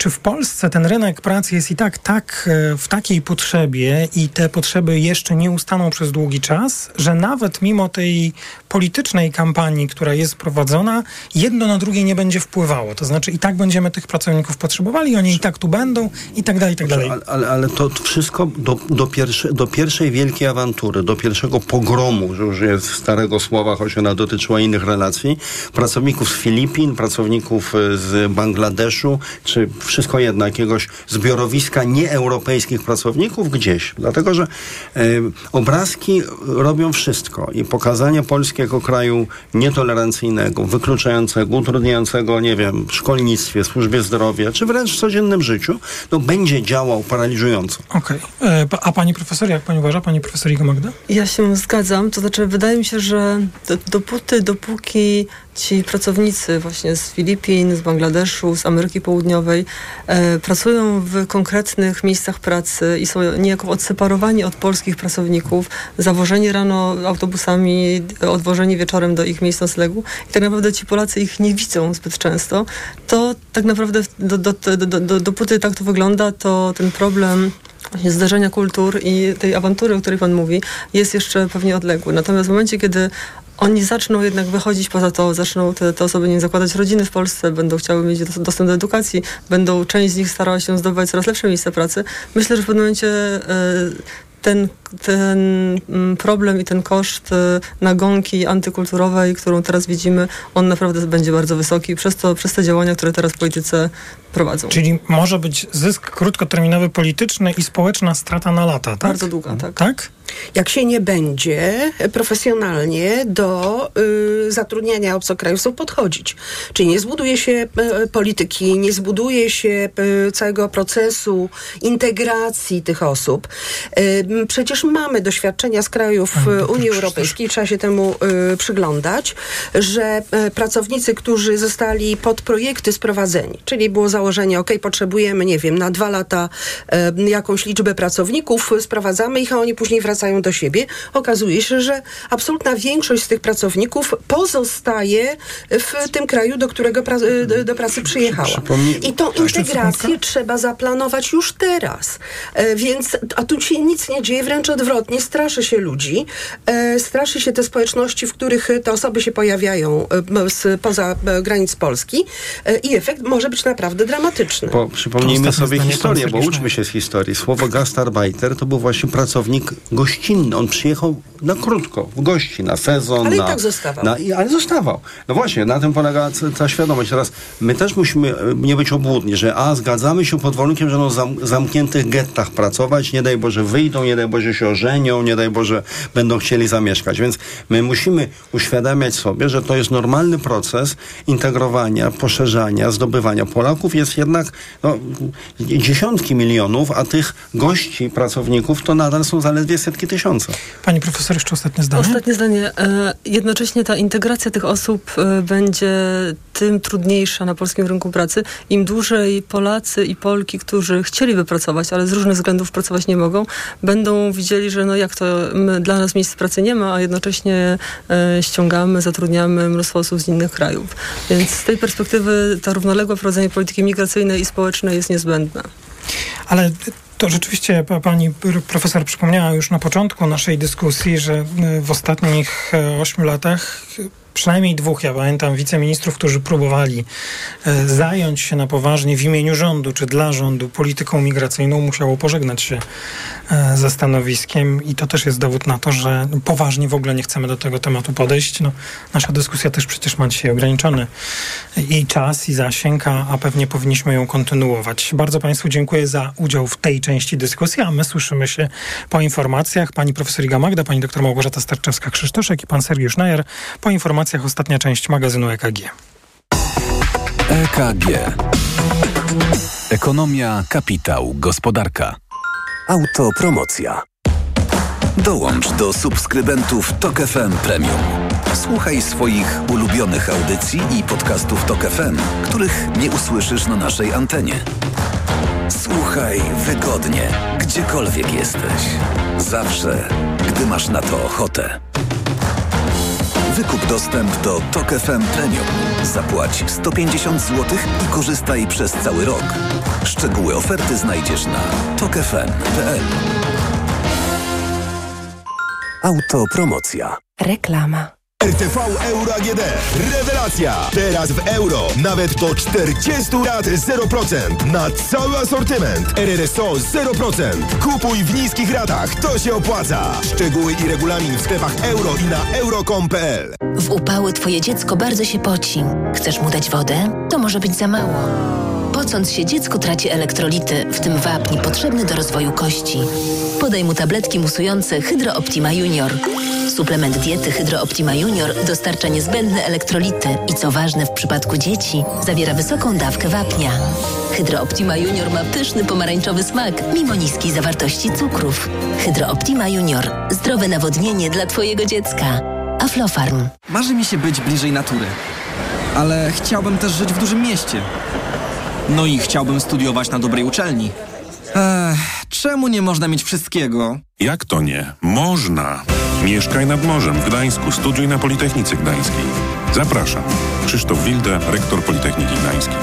czy w Polsce ten rynek pracy jest i tak tak e, w takiej potrzebie i te potrzeby jeszcze nie ustaną przez długi czas, że nawet mimo tej politycznej kampanii, która jest prowadzona, jedno na drugie nie będzie wpływało. To znaczy i tak będziemy tych pracowników potrzebowali, oni i tak tu będą i tak dalej, i tak dalej. Ale, ale, ale to wszystko do, do, pierwsze, do pierwszej wielkiej awantury, do pierwszego pogromu, że już jest starego słowa, choć ona dotyczyła innych relacji, pracowników z Filipin, pracowników e, z Bangladeszu, czy wszystko jedno, jakiegoś zbiorowiska nieeuropejskich pracowników gdzieś. Dlatego, że e, obrazki robią wszystko i pokazanie Polski jako kraju nietolerancyjnego, wykluczającego, utrudniającego, nie wiem, w szkolnictwie, służbie zdrowia, czy wręcz w codziennym życiu, no będzie działał paraliżująco. Okej. Okay. A pani profesor, jak pani uważa, pani profesor Iga Magda? Ja się zgadzam. To znaczy, wydaje mi się, że dopóty, dopóki ci pracownicy właśnie z Filipin, z Bangladeszu, z Ameryki Południowej e, pracują w konkretnych miejscach pracy i są niejako odseparowani od polskich pracowników, zawożeni rano autobusami, odwożeni wieczorem do ich miejsc noclegu i tak naprawdę ci Polacy ich nie widzą zbyt często, to tak naprawdę do, do, do, do, dopóty tak to wygląda, to ten problem właśnie zdarzenia kultur i tej awantury, o której Pan mówi, jest jeszcze pewnie odległy. Natomiast w momencie, kiedy oni zaczną jednak wychodzić poza to, zaczną te, te osoby nie zakładać rodziny w Polsce, będą chciały mieć dostęp do edukacji, będą część z nich starała się zdobywać coraz lepsze miejsca pracy. Myślę, że w pewnym momencie e, ten, ten mm, problem i ten koszt e, nagonki antykulturowej, którą teraz widzimy, on naprawdę będzie bardzo wysoki przez, to, przez te działania, które teraz polityce prowadzą. Czyli może być zysk krótkoterminowy polityczny i społeczna strata na lata, tak? Bardzo długa, tak. Tak? Jak się nie będzie profesjonalnie do y, zatrudniania obcokrajowców podchodzić. Czyli nie zbuduje się y, polityki, nie zbuduje się y, całego procesu integracji tych osób. Y, przecież mamy doświadczenia z krajów Unii Europejskiej, trzeba się temu y, przyglądać, że y, pracownicy, którzy zostali pod projekty sprowadzeni, czyli było założenie, ok, potrzebujemy, nie wiem, na dwa lata jakąś liczbę pracowników, sprowadzamy ich, a oni później wracają wracają do siebie, okazuje się, że absolutna większość z tych pracowników pozostaje w tym kraju, do którego pra do pracy przyjechała. I tą integrację trzeba zaplanować już teraz. E, więc, a tu się nic nie dzieje, wręcz odwrotnie, straszy się ludzi, e, straszy się te społeczności, w których te osoby się pojawiają e, z, poza granic Polski i efekt może być naprawdę dramatyczny. Bo przypomnijmy sobie historię, bo uczmy się z historii. Słowo gastarbeiter to był właśnie pracownik gościnny gościnny. On przyjechał na krótko, w gości, na sezon. Ale na, i tak zostawał. Na, ale zostawał. No właśnie, na tym polega ta świadomość. Teraz my też musimy e, nie być obłudni, że a, zgadzamy się pod warunkiem, że no zam, zamkniętych gettach pracować, nie daj Boże wyjdą, nie daj Boże się ożenią, nie daj Boże będą chcieli zamieszkać. Więc my musimy uświadamiać sobie, że to jest normalny proces integrowania, poszerzania, zdobywania. Polaków jest jednak no, dziesiątki milionów, a tych gości, pracowników to nadal są zaledwie setki tysiąca. Pani profesor, jeszcze ostatnie zdanie. Ostatnie zdanie. E, jednocześnie ta integracja tych osób e, będzie tym trudniejsza na polskim rynku pracy. Im dłużej Polacy i Polki, którzy chcieliby pracować, ale z różnych względów pracować nie mogą, będą widzieli, że no jak to my, dla nas miejsc pracy nie ma, a jednocześnie e, ściągamy, zatrudniamy mnóstwo osób z innych krajów. Więc z tej perspektywy ta równoległa prowadzenie polityki migracyjnej i społecznej jest niezbędna. Ale To rzeczywiście pani profesor przypomniała już na początku naszej dyskusji, że w ostatnich ośmiu latach przynajmniej dwóch, ja pamiętam, wiceministrów, którzy próbowali e, zająć się na poważnie w imieniu rządu czy dla rządu polityką migracyjną, musiało pożegnać się e, ze stanowiskiem i to też jest dowód na to, że poważnie w ogóle nie chcemy do tego tematu podejść. No, nasza dyskusja też przecież ma dzisiaj ograniczony i czas, i zasięg, a pewnie powinniśmy ją kontynuować. Bardzo Państwu dziękuję za udział w tej części dyskusji, a my słyszymy się po informacjach. Pani profesor Iga Magda, pani doktor Małgorzata Starczewska-Krzysztoszek i pan Sergiusz Najer po informacjach informacjach ostatnia część magazynu EKG. EKG. Ekonomia, kapitał, gospodarka. Autopromocja. Dołącz do subskrybentów Tok FM Premium. Słuchaj swoich ulubionych audycji i podcastów Tok FM, których nie usłyszysz na naszej antenie. Słuchaj wygodnie, gdziekolwiek jesteś. Zawsze, gdy masz na to ochotę. Wykup dostęp do Tok FM Premium. Zapłać 150 zł i korzystaj przez cały rok. Szczegóły oferty znajdziesz na tokefm.pl. Autopromocja. Reklama. RTV Euro AGD. Rewelacja! Teraz w euro nawet do 40 lat 0%. Na cały asortyment. RRSO 0%. Kupuj w niskich ratach. To się opłaca. Szczegóły i regulamin w sklepach euro i na euro.com.pl W upały twoje dziecko bardzo się poci. Chcesz mu dać wodę? To może być za mało. Pocąc się dziecko traci elektrolity, w tym wapń potrzebny do rozwoju kości. Podaj mu tabletki musujące Hydro Optima Junior. Suplement diety Hydro Optima Junior dostarcza niezbędne elektrolity i co ważne w przypadku dzieci, zawiera wysoką dawkę wapnia. Hydro Optima Junior ma pyszny pomarańczowy smak, mimo niskiej zawartości cukrów. Hydro Optima Junior. Zdrowe nawodnienie dla Twojego dziecka. Aflofarm. Marzy mi się być bliżej natury. Ale chciałbym też żyć w dużym mieście. No i chciałbym studiować na dobrej uczelni. Ech, czemu nie można mieć wszystkiego? Jak to nie? Można. Mieszkaj nad morzem w Gdańsku. Studiuj na Politechnice Gdańskiej. Zapraszam. Krzysztof Wilde, rektor Politechniki Gdańskiej.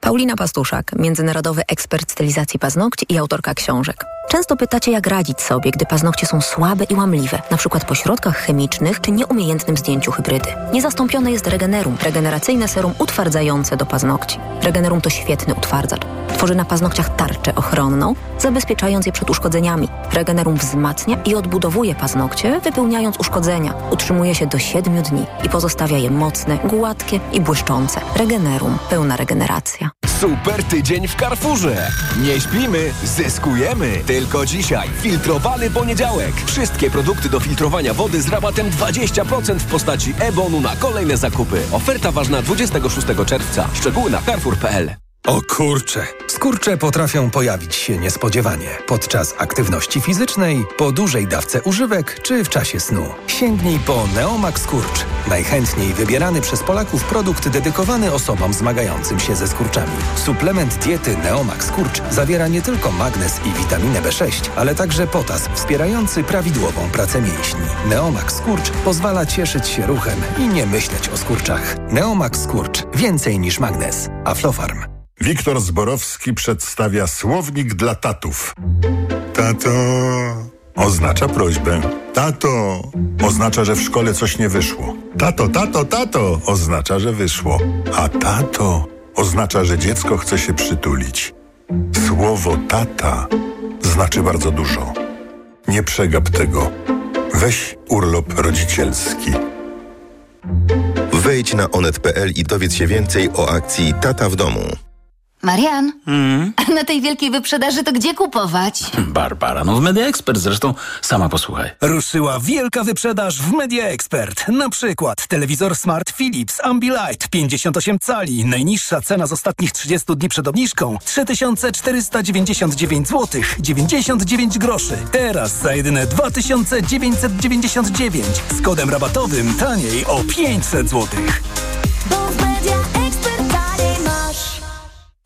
Paulina Pastuszak, międzynarodowy ekspert stylizacji paznokci i autorka książek. Często pytacie, jak radzić sobie, gdy paznokcie są słabe i łamliwe, przykład po środkach chemicznych czy nieumiejętnym zdjęciu hybrydy. Niezastąpione jest Regenerum, regeneracyjne serum utwardzające do paznokci. Regenerum to świetny utwardzacz. Tworzy na paznokciach tarczę ochronną, zabezpieczając je przed uszkodzeniami. Regenerum wzmacnia i odbudowuje paznokcie, wypełniając uszkodzenia. Utrzymuje się do 7 dni i pozostawia je mocne, gładkie i błyszczące. Regenerum. Pełna regeneracja. Super tydzień w Carrefourze. Nie śpimy, zyskujemy. Tylko dzisiaj filtrowany poniedziałek. Wszystkie produkty do filtrowania wody z rabatem 20% w postaci e-bonu na kolejne zakupy. Oferta ważna 26 czerwca. Szczegóły na carrefour.pl. O kurcze. Skurcze potrafią pojawić się niespodziewanie podczas aktywności fizycznej, po dużej dawce używek czy w czasie snu. Sięgnij po Neomax Skurcz. Najchętniej wybierany przez Polaków produkt dedykowany osobom zmagającym się ze skurczami. Suplement diety Neomax Skurcz zawiera nie tylko magnez i witaminę B6, ale także potas wspierający prawidłową pracę mięśni. Neomax Skurcz pozwala cieszyć się ruchem i nie myśleć o skurczach. Neomax Skurcz. Więcej niż magnez. Aflofarm. Wiktor Zborowski przedstawia słownik dla tatów. Tato oznacza prośbę. Tato oznacza, że w szkole coś nie wyszło. Tato, tato, tato oznacza, że wyszło. A tato oznacza, że dziecko chce się przytulić. Słowo tata znaczy bardzo dużo. Nie przegap tego. Weź urlop rodzicielski. Wejdź na onet.pl i dowiedz się więcej o akcji Tata w domu. Marian, a na tej wielkiej wyprzedaży to gdzie kupować? Barbara, no w Media Expert zresztą, sama posłuchaj. Ruszyła wielka wyprzedaż w Media Expert. Na przykład telewizor Smart Philips Ambilight 58 cali. Najniższa cena z ostatnich 30 dni przed obniżką 3499 zł 99 groszy. Teraz za jedyne 2999 z kodem rabatowym taniej o 500 zł.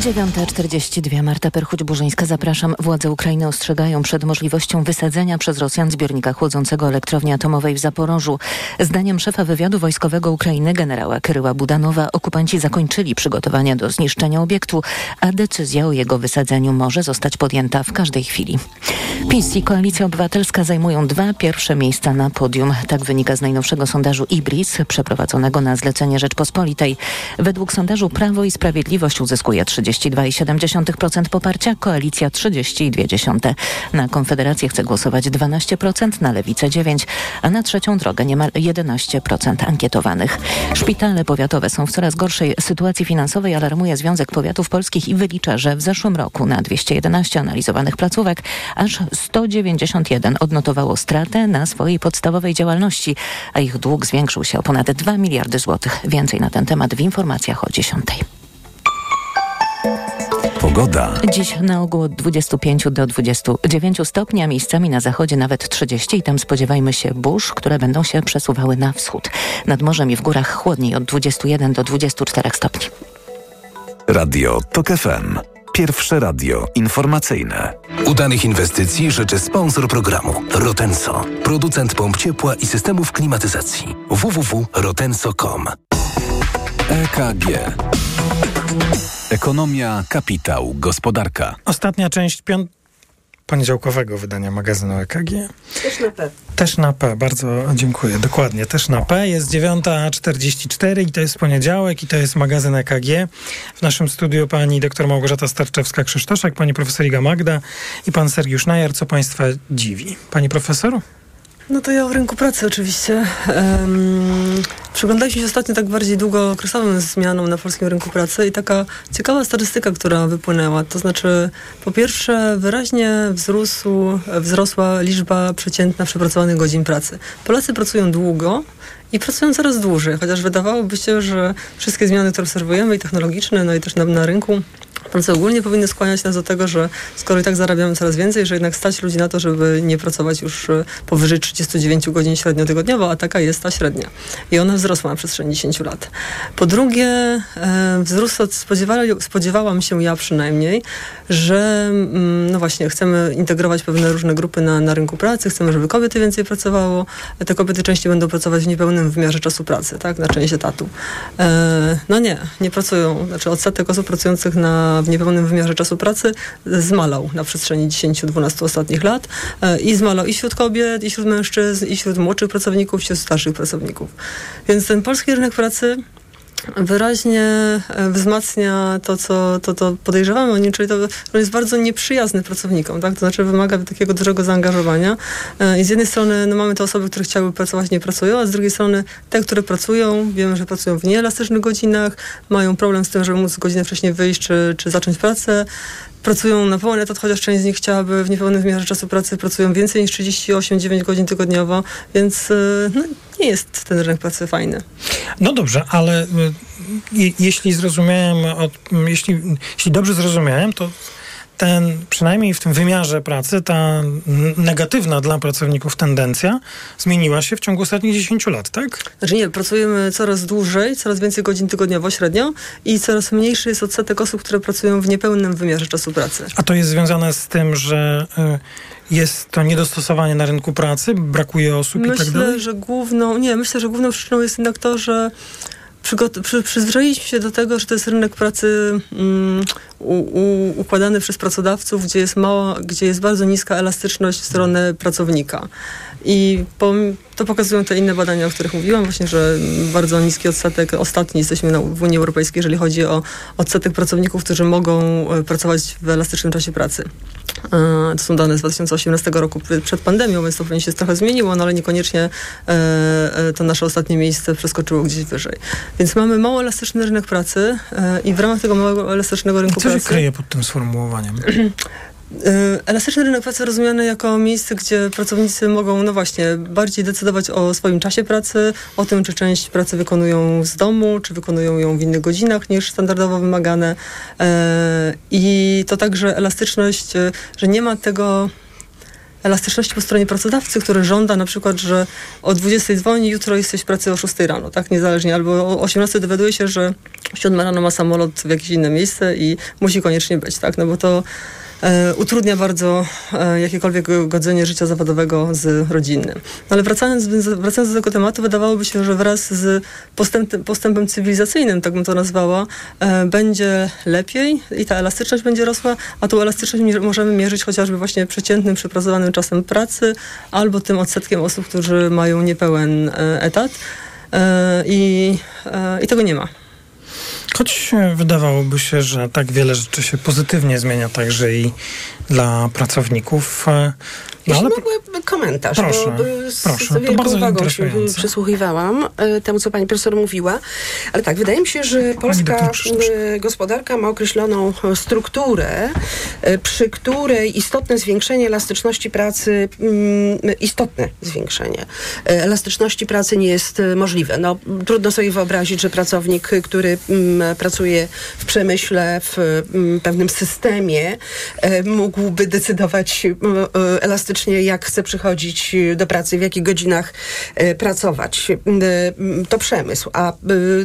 9.42. Marta Perchuć-Burzyńska. Zapraszam. Władze Ukrainy ostrzegają przed możliwością wysadzenia przez Rosjan zbiornika chłodzącego elektrowni atomowej w Zaporożu. Zdaniem szefa wywiadu wojskowego Ukrainy generała Kryła Budanowa okupanci zakończyli przygotowania do zniszczenia obiektu, a decyzja o jego wysadzeniu może zostać podjęta w każdej chwili. PiS i Koalicja Obywatelska zajmują dwa pierwsze miejsca na podium. Tak wynika z najnowszego sondażu Ibris przeprowadzonego na zlecenie Rzeczpospolitej. Według sondażu Prawo i Sprawiedliwość uzyskuje 32,7% poparcia, koalicja 30,2%. Na Konfederację chce głosować 12%, na Lewicę 9%, a na trzecią drogę niemal 11% ankietowanych. Szpitale powiatowe są w coraz gorszej sytuacji finansowej, alarmuje Związek Powiatów Polskich i wylicza, że w zeszłym roku na 211 analizowanych placówek aż 191 odnotowało stratę na swojej podstawowej działalności, a ich dług zwiększył się o ponad 2 miliardy złotych. Więcej na ten temat w informacjach o 10. Pogoda. Dziś na ogół od 25 do 29 stopni, a miejscami na zachodzie nawet 30 i tam spodziewajmy się burz, które będą się przesuwały na wschód. Nad morzem i w górach chłodniej od 21 do 24 stopni. Radio TOK FM. Pierwsze radio informacyjne. Udanych inwestycji życzy sponsor programu Rotenso. Producent pomp ciepła i systemów klimatyzacji. www.rotenso.com EKG. Ekonomia, kapitał, gospodarka. Ostatnia część piąt... poniedziałkowego wydania magazynu EKG. Też na P. Też na P, bardzo dziękuję. Dokładnie, też na P. Jest 9.44 i to jest poniedziałek i to jest magazyn EKG. W naszym studiu pani dr Małgorzata Starczewska-Krzysztoszek, pani profesor Iga Magda i pan Sergiusz Najar. Co państwa dziwi? Pani profesor? No to ja o rynku pracy oczywiście. Um, przyglądaliśmy się ostatnio tak bardziej długookresowym zmianom na polskim rynku pracy i taka ciekawa statystyka, która wypłynęła. To znaczy, po pierwsze, wyraźnie wzrósł, wzrosła liczba przeciętna przepracowanych godzin pracy. Polacy pracują długo, i pracują coraz dłużej, chociaż wydawałoby się, że wszystkie zmiany, które obserwujemy, i technologiczne, no i też na, na rynku, Prace ogólnie powinny skłaniać nas do tego, że skoro i tak zarabiamy coraz więcej, że jednak stać ludzi na to, żeby nie pracować już e, powyżej 39 godzin średnio tygodniowo, a taka jest ta średnia. I ona wzrosła na przestrzeni 10 lat. Po drugie, e, wzrósł, spodziewała, spodziewałam się ja przynajmniej, że mm, no właśnie chcemy integrować pewne różne grupy na, na rynku pracy, chcemy, żeby kobiety więcej pracowało. Te kobiety częściej będą pracować w niepełnym wymiarze czasu pracy, tak, na część etatu. E, no nie, nie pracują. Znaczy odsetek osób pracujących na w niepełnym wymiarze czasu pracy zmalał na przestrzeni 10-12 ostatnich lat e, i zmalał i wśród kobiet, i wśród mężczyzn, i wśród młodszych pracowników, i wśród starszych pracowników. Więc ten polski rynek pracy wyraźnie e, wzmacnia to, co to, to podejrzewamy o nim, czyli to, jest bardzo nieprzyjazny pracownikom, tak? To znaczy wymaga takiego dużego zaangażowania. E, I z jednej strony no, mamy te osoby, które chciałyby pracować, nie pracują, a z drugiej strony te, które pracują, wiemy, że pracują w nieelastycznych godzinach, mają problem z tym, żeby móc godzinę wcześniej wyjść, czy, czy zacząć pracę pracują na pełen etat, chociaż część z nich chciałaby w niepełnym wymiarze czasu pracy, pracują więcej niż 38-9 godzin tygodniowo, więc y, no, nie jest ten rynek pracy fajny. No dobrze, ale y, jeśli zrozumiałem, od, jeśli, jeśli dobrze zrozumiałem, to ten, przynajmniej w tym wymiarze pracy, ta negatywna dla pracowników tendencja zmieniła się w ciągu ostatnich 10 lat, tak? Znaczy nie, pracujemy coraz dłużej, coraz więcej godzin tygodniowo średnio i coraz mniejszy jest odsetek osób, które pracują w niepełnym wymiarze czasu pracy. A to jest związane z tym, że y, jest to niedostosowanie na rynku pracy, brakuje osób myślę, i tak dalej? Myślę, że główną, nie, myślę, że główną przyczyną jest jednak to, że przy, przyzwyczailiśmy się do tego, że to jest rynek pracy um, u, u, układany przez pracodawców, gdzie jest mała, gdzie jest bardzo niska elastyczność w stronę pracownika. I po, to pokazują te inne badania, o których mówiłam, właśnie, że bardzo niski odsetek, ostatni jesteśmy na, w Unii Europejskiej, jeżeli chodzi o odsetek pracowników, którzy mogą e, pracować w elastycznym czasie pracy. E, to są dane z 2018 roku przed pandemią, więc to pewnie się trochę zmieniło, no ale niekoniecznie e, to nasze ostatnie miejsce przeskoczyło gdzieś wyżej. Więc mamy mało elastyczny rynek pracy i w ramach tego małego elastycznego rynku Co pracy... Co się kryje pod tym sformułowaniem? Y, elastyczny rynek pracy rozumiany jako miejsce, gdzie pracownicy mogą, no właśnie, bardziej decydować o swoim czasie pracy, o tym, czy część pracy wykonują z domu, czy wykonują ją w innych godzinach niż standardowo wymagane. Y, I to także elastyczność, y, że nie ma tego elastyczności po stronie pracodawcy, który żąda na przykład, że o 20 dzwoni, jutro jesteś w pracy o 6 rano, tak? Niezależnie. Albo o 18 dowiaduje się, że o 7 rano ma samolot w jakieś inne miejsce i musi koniecznie być, tak? No bo to utrudnia bardzo e, jakiekolwiek godzenie życia zawodowego z rodzinnym. No ale wracając, wracając do tego tematu, wydawałoby się, że wraz z postęp, postępem cywilizacyjnym, tak bym to nazwała, e, będzie lepiej i ta elastyczność będzie rosła, a tą elastyczność możemy mierzyć chociażby właśnie przeciętnym, przepracowanym czasem pracy albo tym odsetkiem osób, którzy mają niepełen e, etat. E, I, e, I tego nie ma. Choć wydawałoby się, że tak wiele rzeczy się pozytywnie zmienia także i dla pracowników. e, No, ale mogę komentarz, Proszę, bo z, proszę, z wielką bardzo uwagą się przysłuchiwałam y, temu, co pani profesor mówiła. Ale tak, wydaje mi się, że polska gospodarka ma określoną y, strukturę, przy której istotne zwiększenie elastyczności pracy, istotne zwiększenie elastyczności pracy nie jest możliwe. No, trudno sobie wyobrazić, że pracownik, który pracuje w przemyśle, w pewnym systemie, e, mógłby decydować m, e, elastycznie, jak chce przychodzić e, do pracy, w jakich godzinach pracować. To przemysł, a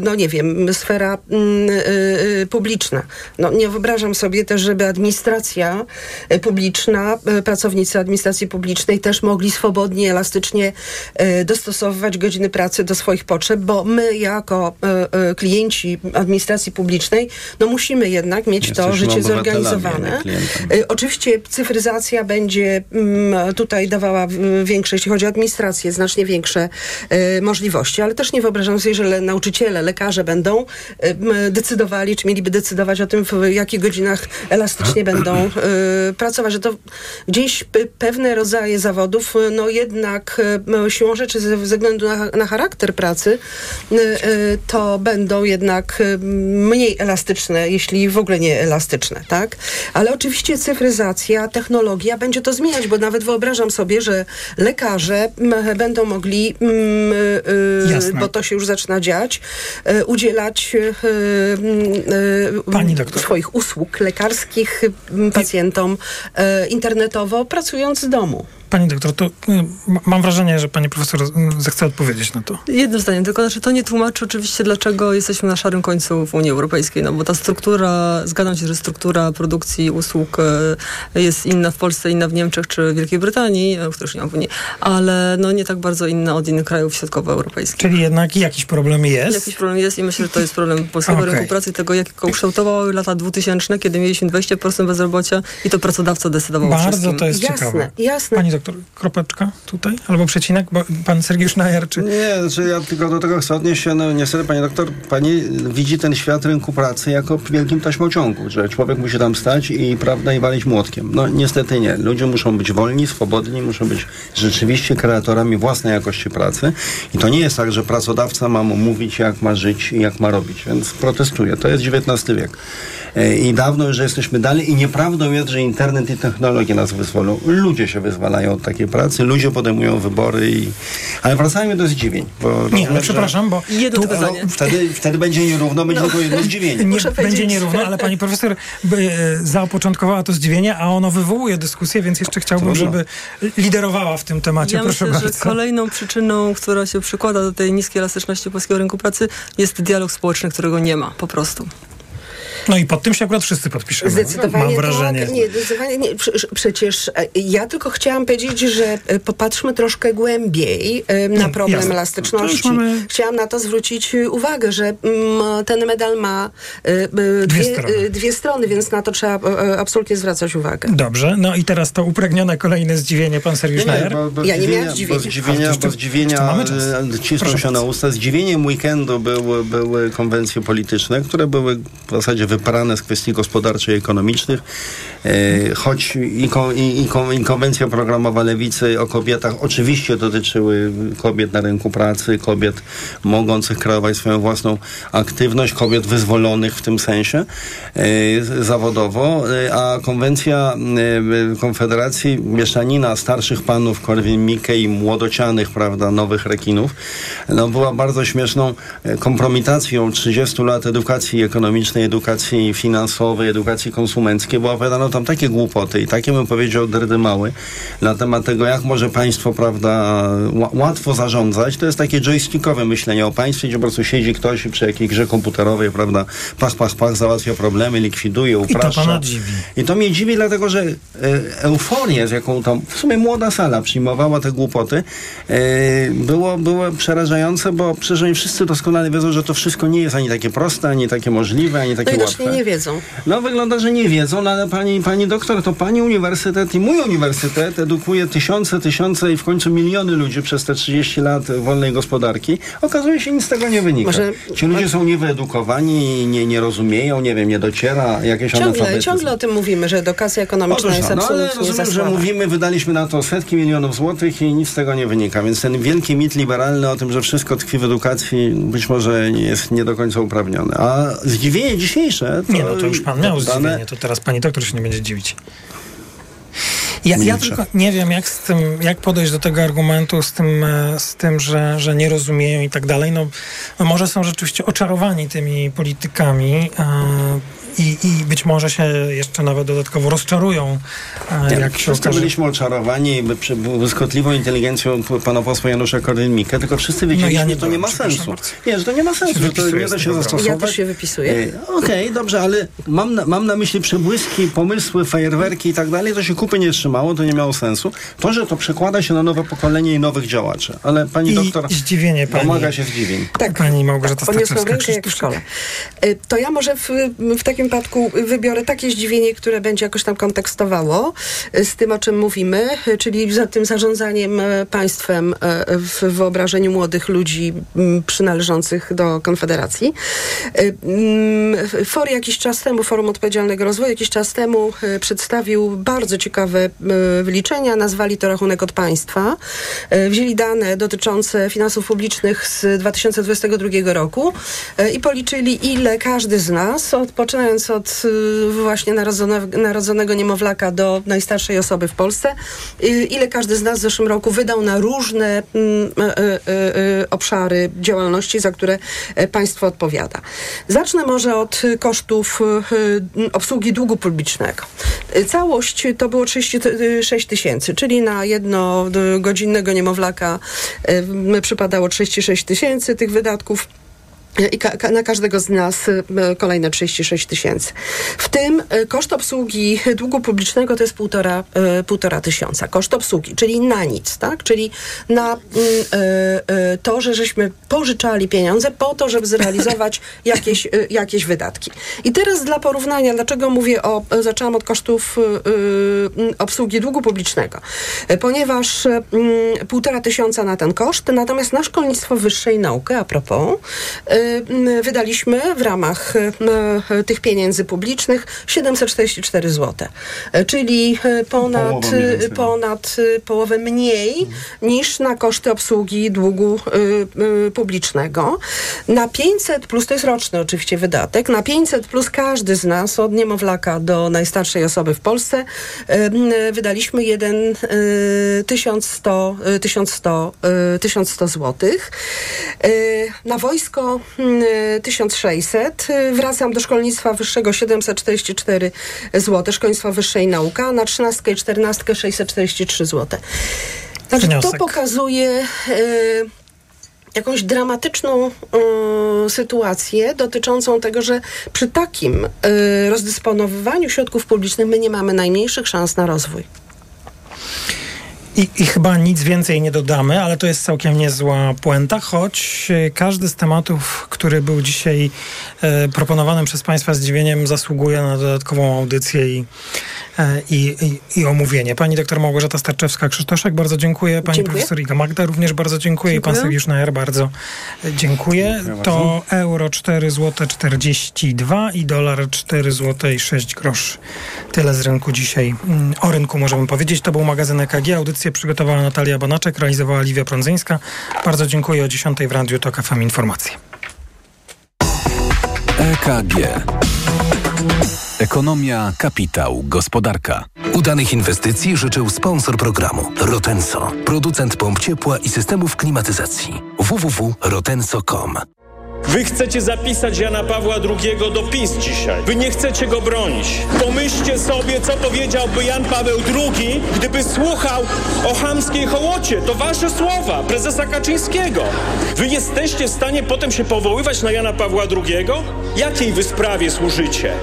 no nie wiem, sfera mm, publiczna. No, nie wyobrażam sobie też, żeby administracja publiczna, pracownicy administracji publicznej też mogli swobodnie, elastycznie dostosowywać godziny pracy do swoich potrzeb, bo my jako klienci administracji publicznej, no musimy jednak mieć to Jesteśmy życie obywatelami, zorganizowane. a nie klientem. E, Oczywiście cyfryzacja będzie mm, tutaj dawała większe, jeśli chodzi o administrację, znacznie większe e, możliwości, ale też nie wyobrażam sobie, że le, nauczyciele, lekarze będą e, decydowali, czy mieliby decydować o tym, w jakich godzinach elastycznie będą e, pracować, że to gdzieś pe- pewne rodzaje zawodów, no jednak siłą rzeczy ze względu na, na charakter pracy, to będą jednak mniej elastyczne, jeśli w ogóle nie elastyczne, tak? Ale oczywiście cyfryzacja, technologia będzie to zmieniać, bo nawet wyobrażam sobie, że lekarze m, będą mogli, m, y, Jasne. bo to się już zaczyna dziać, y, udzielać y, y, swoich usług lekarskich m, pacjentom y, internetowo, pracując z domu. Pani doktor, to y, ma- mam wrażenie, że pani profesor y, zechce odpowiedzieć na to. Jednym zdaniem, tylko znaczy to nie tłumaczy oczywiście, dlaczego jesteśmy na szarym końcu w Unii Europejskiej, no bo ta struktura, zgadzam się, że struktura produkcji usług e, jest inna w Polsce, inna w Niemczech czy Wielkiej Brytanii, które już nie ma w Unii, ale no nie tak bardzo inna od innych krajów środkowoeuropejskich. Czyli jednak jakiś problem jest. Jakiś problem jest i myślę, że to jest problem polskiego Okej. rynku pracy i tego, jak go ukształtowały lata 2000, kiedy mieliśmy 20% bezrobocia i to pracodawca decydował o Bardzo wszystkim. to jest Jasne, ciekawe. jasne. Pani doktor, kropeczka tutaj? Albo przecinek? Bo pan Sergiusz Najar, czy... Nie, znaczy ja tylko do tego chcę odnieść się, no niestety pani doktor, pani widzi ten świat rynku pracy jako w wielkim taśmociągu, że człowiek musi tam stać i prawda i walić młotkiem. No niestety nie. Ludzie muszą być wolni, swobodni, muszą być rzeczywiście kreatorami własnej jakości pracy i to nie jest tak, że pracodawca ma mu mówić jak ma żyć i jak ma robić, więc protestuję. To jest XIX wiek. E, I dawno już jesteśmy dalej i nieprawdą jest, że internet i technologie nas wyzwolą. Ludzie się wyzwalają od takiej pracy, ludzie podejmują wybory i... Ale wracajmy do zdziwień. Bo Nie, ale przepraszam, bo Jedno tu, no, wtedy, wtedy będzie nierówno, będzie tylko jedno zdziwienie. nie będzie nierówno, ale pani profesor by, e, zaopoczątkowała to zdziwienie, a ono wywołuje dyskusję, więc jeszcze chciałbym, Trudno. żeby liderowała w tym temacie. Ja Proszę myślę, bardzo. że kolejną przyczyną, która się przykłada do tej niskiej elastyczności polskiego rynku pracy jest dialog społeczny, którego nie ma po prostu. No i pod tym się akurat wszyscy podpiszemy. Zdecydowanie Mam wrażenie. tak. Nie, zdecydowanie nie. Prze- Przecież e, ja tylko chciałam powiedzieć, że e, popatrzmy troszkę głębiej e, na problem jasne. Elastyczności. mamy- Chciałam na to zwrócić uwagę, że mm, ten medal ma e, e, dwie, strony. dwie strony, więc na to trzeba absolutnie zwracać uwagę. Dobrze, no i teraz to upragnione kolejne zdziwienie, pan Sergiusz bo Ja nie miałam zdziwienia. Bo zdziwienia, bo zdziwienia cisną się na usta. Zdziwieniem weekendu były, były konwencje polityczne, które były w zasadzie wyparane z kwestii gospodarczych i ekonomicznych, e, choć i, i, i, kon- i konwencja programowa Lewicy o kobietach oczywiście dotyczyły kobiet na rynku pracy, kobiet mogących kreować swoją własną aktywność, kobiet wyzwolonych w tym sensie e, zawodowo, e, a konwencja Konfederacji mieszanina starszych panów Korwin-Mikke i młodocianych, prawda, nowych rekinów, no była bardzo śmieszną kompromitacją 30 lat edukacji ekonomicznej, edukacji edukacji finansowej, edukacji konsumenckiej, bo opowiadano tam takie głupoty i takie, bym powiedział, drdymały na temat tego, jak może państwo, prawda, łatwo zarządzać. To jest takie joystickowe myślenie o państwie, gdzie po prostu siedzi ktoś i przy jakiejś grze komputerowej, prawda, pach, pach, pach, załatwia problemy, likwiduje, upraszcza. I to pana dziwi. I to mnie dziwi, dlatego że e, euforię, z jaką tam w sumie młoda sala przyjmowała te głupoty, e, było, było przerażające, bo przecież oni wszyscy doskonale wiedzą, że to wszystko nie jest ani takie proste, ani takie możliwe, ani takie no łatwe. Nie wiedzą. No wygląda, że nie wiedzą, no, ale pani, pani doktor, to pani uniwersytet i mój uniwersytet edukuje tysiące, tysiące i w końcu miliony ludzi przez te 30 lat wolnej gospodarki. Okazuje się, nic z tego nie wynika. Może, Ci ludzie są niewyedukowani, nie, nie rozumieją, nie wiem, nie dociera jakieś ciągle, ciągle o tym mówimy, że edukacja ekonomiczna Otóż, jest no, absolutnie ale rozumiem, że mówimy, wydaliśmy na to setki milionów złotych i nic z tego nie wynika. Więc ten wielki mit liberalny o tym, że wszystko tkwi w edukacji, być może jest nie do końca uprawniony. A zdziwienie dzisiejsze... Nie, no to już pan miał dane... zdziwienie, to teraz pani doktor się nie będzie dziwić. Ja, ja, tylko nie wiem, jak, z tym, jak podejść do tego argumentu z tym, e, z tym że, że nie rozumieją i tak dalej. No, no może są rzeczywiście oczarowani tymi politykami. I, I być może się jeszcze nawet dodatkowo rozczarują, ja, jak się okaże. byliśmy oczarowani błyskotliwą inteligencją pana posła Janusza Korwin-Mikke, tylko wszyscy wiedzieli, no ja że to nie ma sensu. Nie, że to nie ma sensu, że to nie da się zastosować. Ja też się wypisuję. Okej, okay, dobrze, ale mam na, mam na myśli przebłyski, pomysły, fajerwerki i tak dalej, to się kupy nie trzymało, to nie miało sensu. To, że to przekłada się na nowe pokolenie i nowych działaczy. Ale pani I doktor zdziwienie pani. domaga się zdziwień. Tak, pani Małgorzata tak, Staczewska. jak w szkole. Y, to ja może w, w takim wypadku wybiorę takie zdziwienie, które będzie jakoś tam kontekstowało z tym, o czym mówimy, czyli za tym zarządzaniem e, państwem e, w wyobrażeniu młodych ludzi przynależących do Konfederacji. E, For jakiś czas temu, Forum Odpowiedzialnego Rozwoju jakiś czas temu przedstawił bardzo ciekawe wyliczenia, nazwali to rachunek od państwa. Wzięli dane dotyczące finansów publicznych z 2022 roku i policzyli, ile każdy z nas, od, poczynając od Y, właśnie narodzonego, narodzonego niemowlaka do najstarszej osoby w Polsce. Ile każdy z nas w zeszłym roku wydał na różne mm, y, obszary działalności, za które e, państwo odpowiada. Zacznę może od kosztów obsługi długu publicznego. Całość to było 36 tysięcy, czyli na jednogodzinnego niemowlaka e, przypadało 36 tysięcy tych wydatków i ka na każdego z nas y, kolejne 36 tysięcy. W tym y, koszt obsługi długu publicznego to jest półtora, półtora tysiąca. Koszt obsługi, czyli na nic, tak? Czyli na mm, to, że żeśmy pożyczali pieniądze po to, żeby zrealizować jakieś, jakieś wydatki. I teraz dla porównania, dlaczego mówię o, zaczęłam od kosztów obsługi długu publicznego? Ponieważ mm, półtora tysiąca na ten koszt, natomiast na szkolnictwo wyższe i naukę, a propos, wydaliśmy w ramach tych pieniędzy publicznych 744 zł, czyli ponad, ponad połowę mniej niż na koszty obsługi długu publicznego. Na 500 plus, to jest roczny oczywiście wydatek, na 500 plus każdy z nas od niemowlaka do najstarszej osoby w Polsce wydaliśmy 1 1100, 1100, 1100 zł. Na wojsko 1600. Wracam do szkolnictwa wyższego 744 zł, szkolnictwa wyższe i nauka, na 13 i 14 643 zł. Także to pokazuje y, jakąś dramatyczną y, sytuację dotyczącą tego, że przy takim y, rozdysponowywaniu środków publicznych my nie mamy najmniejszych szans na rozwój. I, I, chyba nic więcej nie dodamy, ale to jest całkiem niezła puenta, choć e, każdy z tematów, który był dzisiaj e, proponowany przez Państwa zdziwieniem, zasługuje na dodatkową audycję i, i, i, i, omówienie. Pani doktor Małgorzata Starczewska-Krzysztoszek, bardzo dziękuję. Pani dziękuję. profesor Iga Magda również bardzo dziękuję. dziękuję. I pan Sergiusz Najer bardzo dziękuję. To euro 4 zł 42 i dolar 4 zł i 6 groszy. Tyle z rynku dzisiaj. Mm, o rynku możemy powiedzieć. To był magazyn EKG, Audycję przygotowała Natalia Bonaczek, realizowała Liwia Prądzyńska. Bardzo dziękuję. O 10 w Radiu TOK FM Informacje. EKG. Ekonomia, kapitał, gospodarka. Udanych inwestycji życzył sponsor programu Rotenso, producent pomp ciepła i systemów klimatyzacji. www.rotenso.com Wy chcecie zapisać Jana Pawła II do PiS dzisiaj. Wy nie chcecie go bronić. Pomyślcie sobie, co powiedziałby Jan Paweł II, gdyby słuchał o chamskiej hołocie. To wasze słowa, prezesa Kaczyńskiego. Wy jesteście w stanie potem się powoływać na Jana Pawła II? Jakiej wy sprawie służycie?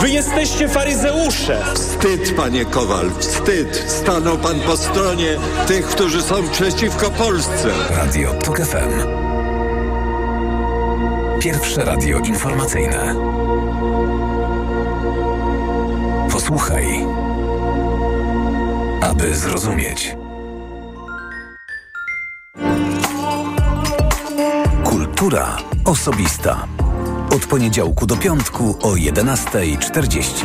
Wy jesteście faryzeusze. Wstyd, panie Kowal, wstyd. Stanął pan po stronie tych, którzy są przeciwko Polsce. Radio TOK FM. Pierwsze radio informacyjne. Posłuchaj, aby zrozumieć. Kultura osobista. Od poniedziałku do piątku o 11.40.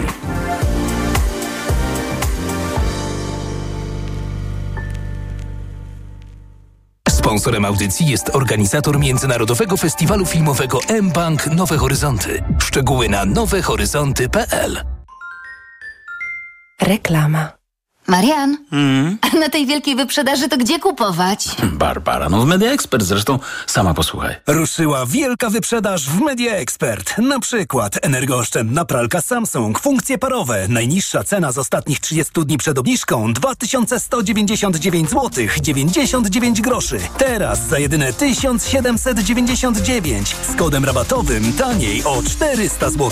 Sponsorem audycji jest organizator Międzynarodowego Festiwalu Filmowego M-Bank Nowe Horyzonty. Szczegóły na nowehoryzonty.pl Reklama. Marian, Mm. na tej wielkiej wyprzedaży to gdzie kupować? Barbara, no w Media Expert zresztą sama posłuchaj. Ruszyła wielka wyprzedaż w Media Expert. Na przykład energooszczędna pralka Samsung, funkcje parowe. Najniższa cena z ostatnich 30 dni przed obniżką 2199 zł 99 groszy. Teraz za jedyne 1799 z kodem rabatowym taniej o 400 zł.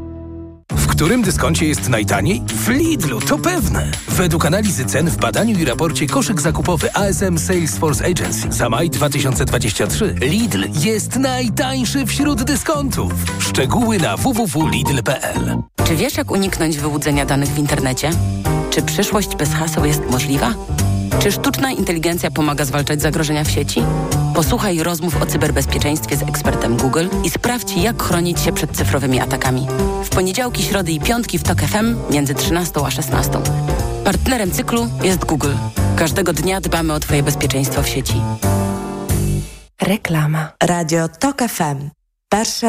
W którym dyskoncie jest najtaniej? W Lidlu, to pewne. Według analizy cen w badaniu i raporcie koszyk zakupowy ASM Salesforce Agency za maj 2023 Lidl jest najtańszy wśród dyskontów. Szczegóły na www.lidl.pl Czy wiesz, jak uniknąć wyłudzenia danych w internecie? Czy przyszłość bez haseł jest możliwa? Czy sztuczna inteligencja pomaga zwalczać zagrożenia w sieci? Posłuchaj rozmów o cyberbezpieczeństwie z ekspertem Google i sprawdź, jak chronić się przed cyfrowymi atakami. W poniedziałki, środy i piątki w TOK FM między 13 a 16. Partnerem cyklu jest Google. Każdego dnia dbamy o Twoje bezpieczeństwo w sieci. Reklama. Radio TOK FM. Pierwsze